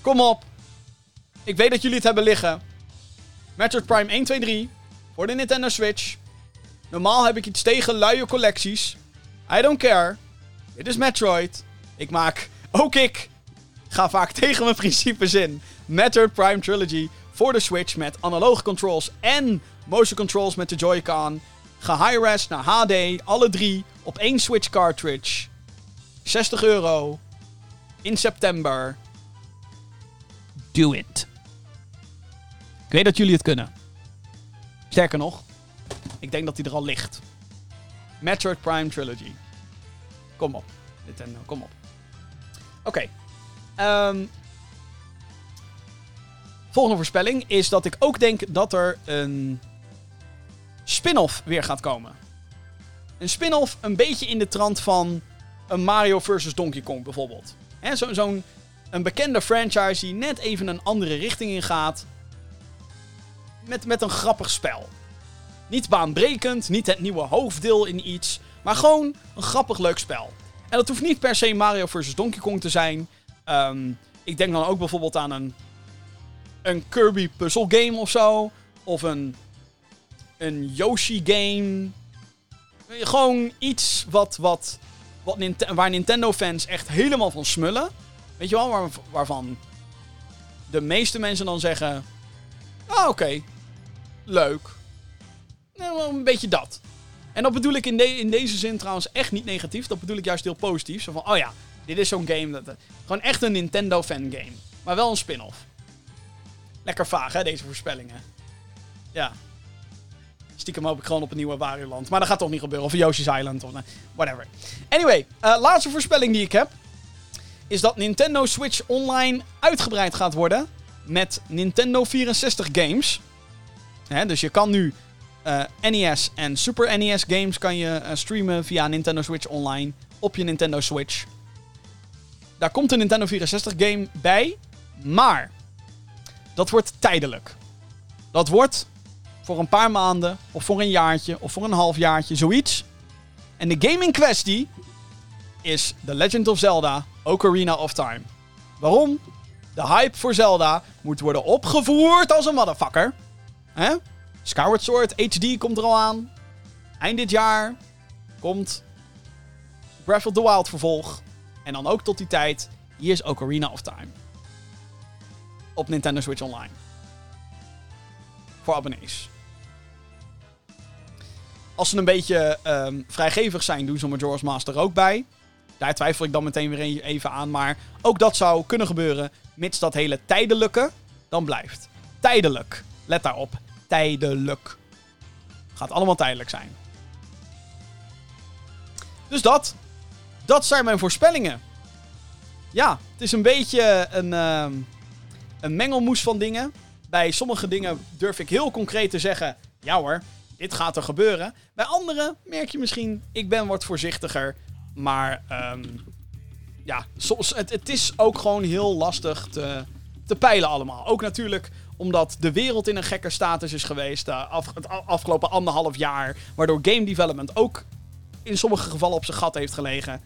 Kom op. Ik weet dat jullie het hebben liggen. Metroid Prime 1, 2, 3. Voor de Nintendo Switch. Normaal heb ik iets tegen luie collecties. I don't care. Dit is Metroid. Ik maak, ook ik, ga vaak (laughs) tegen mijn principes in. Metroid Prime Trilogy voor de Switch met analoge controls en motion controls met de Joy-Con. Ge-high-res naar HD, alle drie op één Switch cartridge. 60 euro. In september. Do it. Ik weet dat jullie het kunnen. Sterker nog, ik denk dat hij er al ligt. Metroid Prime Trilogy. Kom op. Nintendo, kom op. Oké. Um, volgende voorspelling is dat ik ook denk dat er een spin-off weer gaat komen. Een spin-off een beetje in de trant van een Mario vs. Donkey Kong bijvoorbeeld. Zo'n zo een bekende franchise die net even een andere richting in gaat. Met, met een grappig spel. Niet baanbrekend, niet het nieuwe hoofddeel in iets. Maar gewoon een grappig leuk spel. En dat hoeft niet per se Mario vs. Donkey Kong te zijn. Um, ik denk dan ook bijvoorbeeld aan een, een Kirby puzzle game of zo. Of een, een Yoshi game. Gewoon iets wat, wat, wat waar Nintendo fans echt helemaal van smullen. Weet je wel, waar, waarvan de meeste mensen dan zeggen... Ah, oké. Leuk. Nou, een beetje dat. En dat bedoel ik in, in deze zin trouwens echt niet negatief. Dat bedoel ik juist heel positief. Zo van, oh ja, dit is zo'n game. Dat, gewoon echt een Nintendo fan game. Maar wel een spin-off. Lekker vaag, hè, deze voorspellingen. Ja. Stiekem hoop ik gewoon op een nieuwe Wario Land. Maar dat gaat toch niet gebeuren. Of Yoshi's Island. Of whatever. Anyway, uh, laatste voorspelling die ik heb. Is dat Nintendo Switch Online uitgebreid gaat worden. Met Nintendo 64 games. Hè, dus je kan nu uh, NES en Super NES games kan je uh, streamen via Nintendo Switch Online op je Nintendo Switch. Daar komt een Nintendo 64 game bij, maar dat wordt tijdelijk. Dat wordt voor een paar maanden, of voor een jaartje, of voor een halfjaartje, zoiets. En de game in kwestie is The Legend of Zelda Ocarina of Time. Waarom? De hype voor Zelda moet worden opgevoerd als een motherfucker. Hè? Skyward Sword HD komt er al aan. Eind dit jaar komt Breath of the Wild vervolg. En dan ook tot die tijd, hier is Ocarina of Time. Op Nintendo Switch Online. Voor abonnees. Als ze een beetje um, vrijgevig zijn, doen ze Majora's Master ook bij. Daar twijfel ik dan meteen weer even aan. Maar ook dat zou kunnen gebeuren, mits dat hele tijdelijke dan blijft. Tijdelijk. Let daarop tijdelijk. Gaat allemaal tijdelijk zijn. Dus dat. Dat zijn mijn voorspellingen. Ja, het is een beetje een, uh, een mengelmoes van dingen. Bij sommige dingen durf ik heel concreet te zeggen: ja hoor, dit gaat er gebeuren. Bij andere merk je misschien, ik ben wat voorzichtiger. Maar um, ja, soms, het, het is ook gewoon heel lastig te, te peilen allemaal. Ook natuurlijk Omdat de wereld in een gekke status is geweest uh, af, het afgelopen anderhalf jaar. Waardoor game development ook in sommige gevallen op zijn gat heeft gelegen.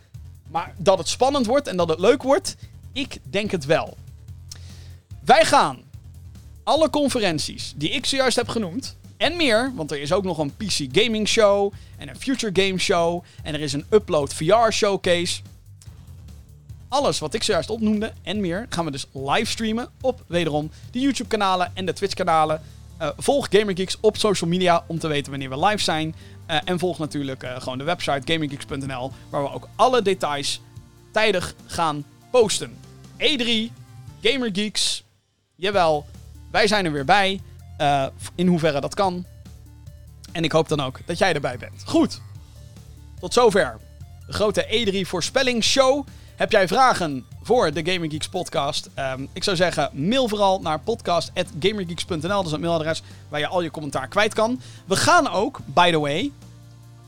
Maar dat het spannend wordt en dat het leuk wordt, ik denk het wel. Wij gaan alle conferenties die ik zojuist heb genoemd, en meer, want er is ook nog een PC Gaming Show en een Future Game Show en er is een Upload VR Showcase. Alles wat ik zojuist opnoemde en meer gaan we dus livestreamen op wederom de YouTube kanalen en de Twitch kanalen. Uh, volg GamerGeeks op social media om te weten wanneer we live zijn. Uh, en volg natuurlijk uh, gewoon de website gamergeeks.nl waar we ook alle details tijdig gaan posten. E3, GamerGeeks, jawel, wij zijn er weer bij. In hoeverre dat kan. En ik hoop dan ook dat jij erbij bent. Goed. Tot zover. De grote E3 voorspellingsshow. Heb jij vragen voor de Gaming Geeks podcast? Um, ik zou zeggen, mail vooral naar podcast.gamergeeks.nl. Dat is het mailadres waar je al je commentaar kwijt kan. We gaan ook, by the way,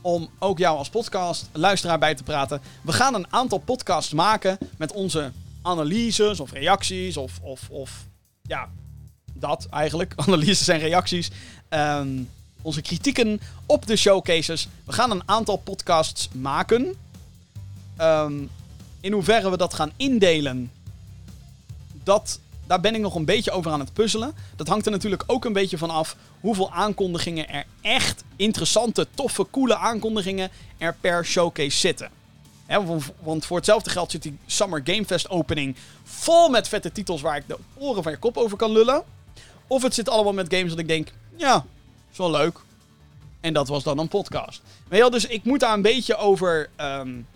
om ook jou als podcast luisteraar bij te praten. We gaan een aantal podcasts maken met onze analyses of reacties of, of, of ja, dat eigenlijk. (laughs) Analyses en reacties. Ehm, onze kritieken op de showcases. We gaan een aantal podcasts maken. Ehm, in hoeverre we dat gaan indelen, dat, daar ben ik nog een beetje over aan het puzzelen. Dat hangt er natuurlijk ook een beetje van af hoeveel aankondigingen er echt interessante, toffe, coole aankondigingen er per showcase zitten. want voor hetzelfde geld zit die Summer Game Fest opening vol met vette titels waar ik de oren van je kop over kan lullen. Of het zit allemaal met games dat ik denk, ja, is wel leuk. En dat was dan een podcast. Maar ja, dus ik moet daar een beetje over um,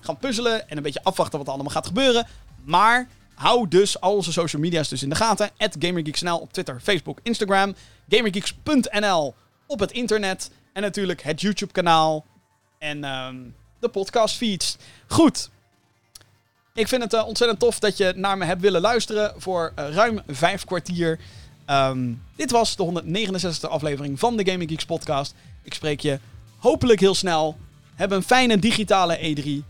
gaan puzzelen en een beetje afwachten wat er allemaal gaat gebeuren. Maar hou dus al onze social media's dus in de gaten. GamerGeeksNL op Twitter, Facebook, Instagram. GamerGeeks.nl op het internet. En natuurlijk het YouTube kanaal. En um, de podcast feeds. Goed. Ik vind het uh, ontzettend tof dat je naar me hebt willen luisteren voor uh, ruim vijf kwartier. Um, dit was de 169e aflevering van de Gaming Geeks podcast. Ik spreek je hopelijk heel snel. Heb een fijne digitale E3.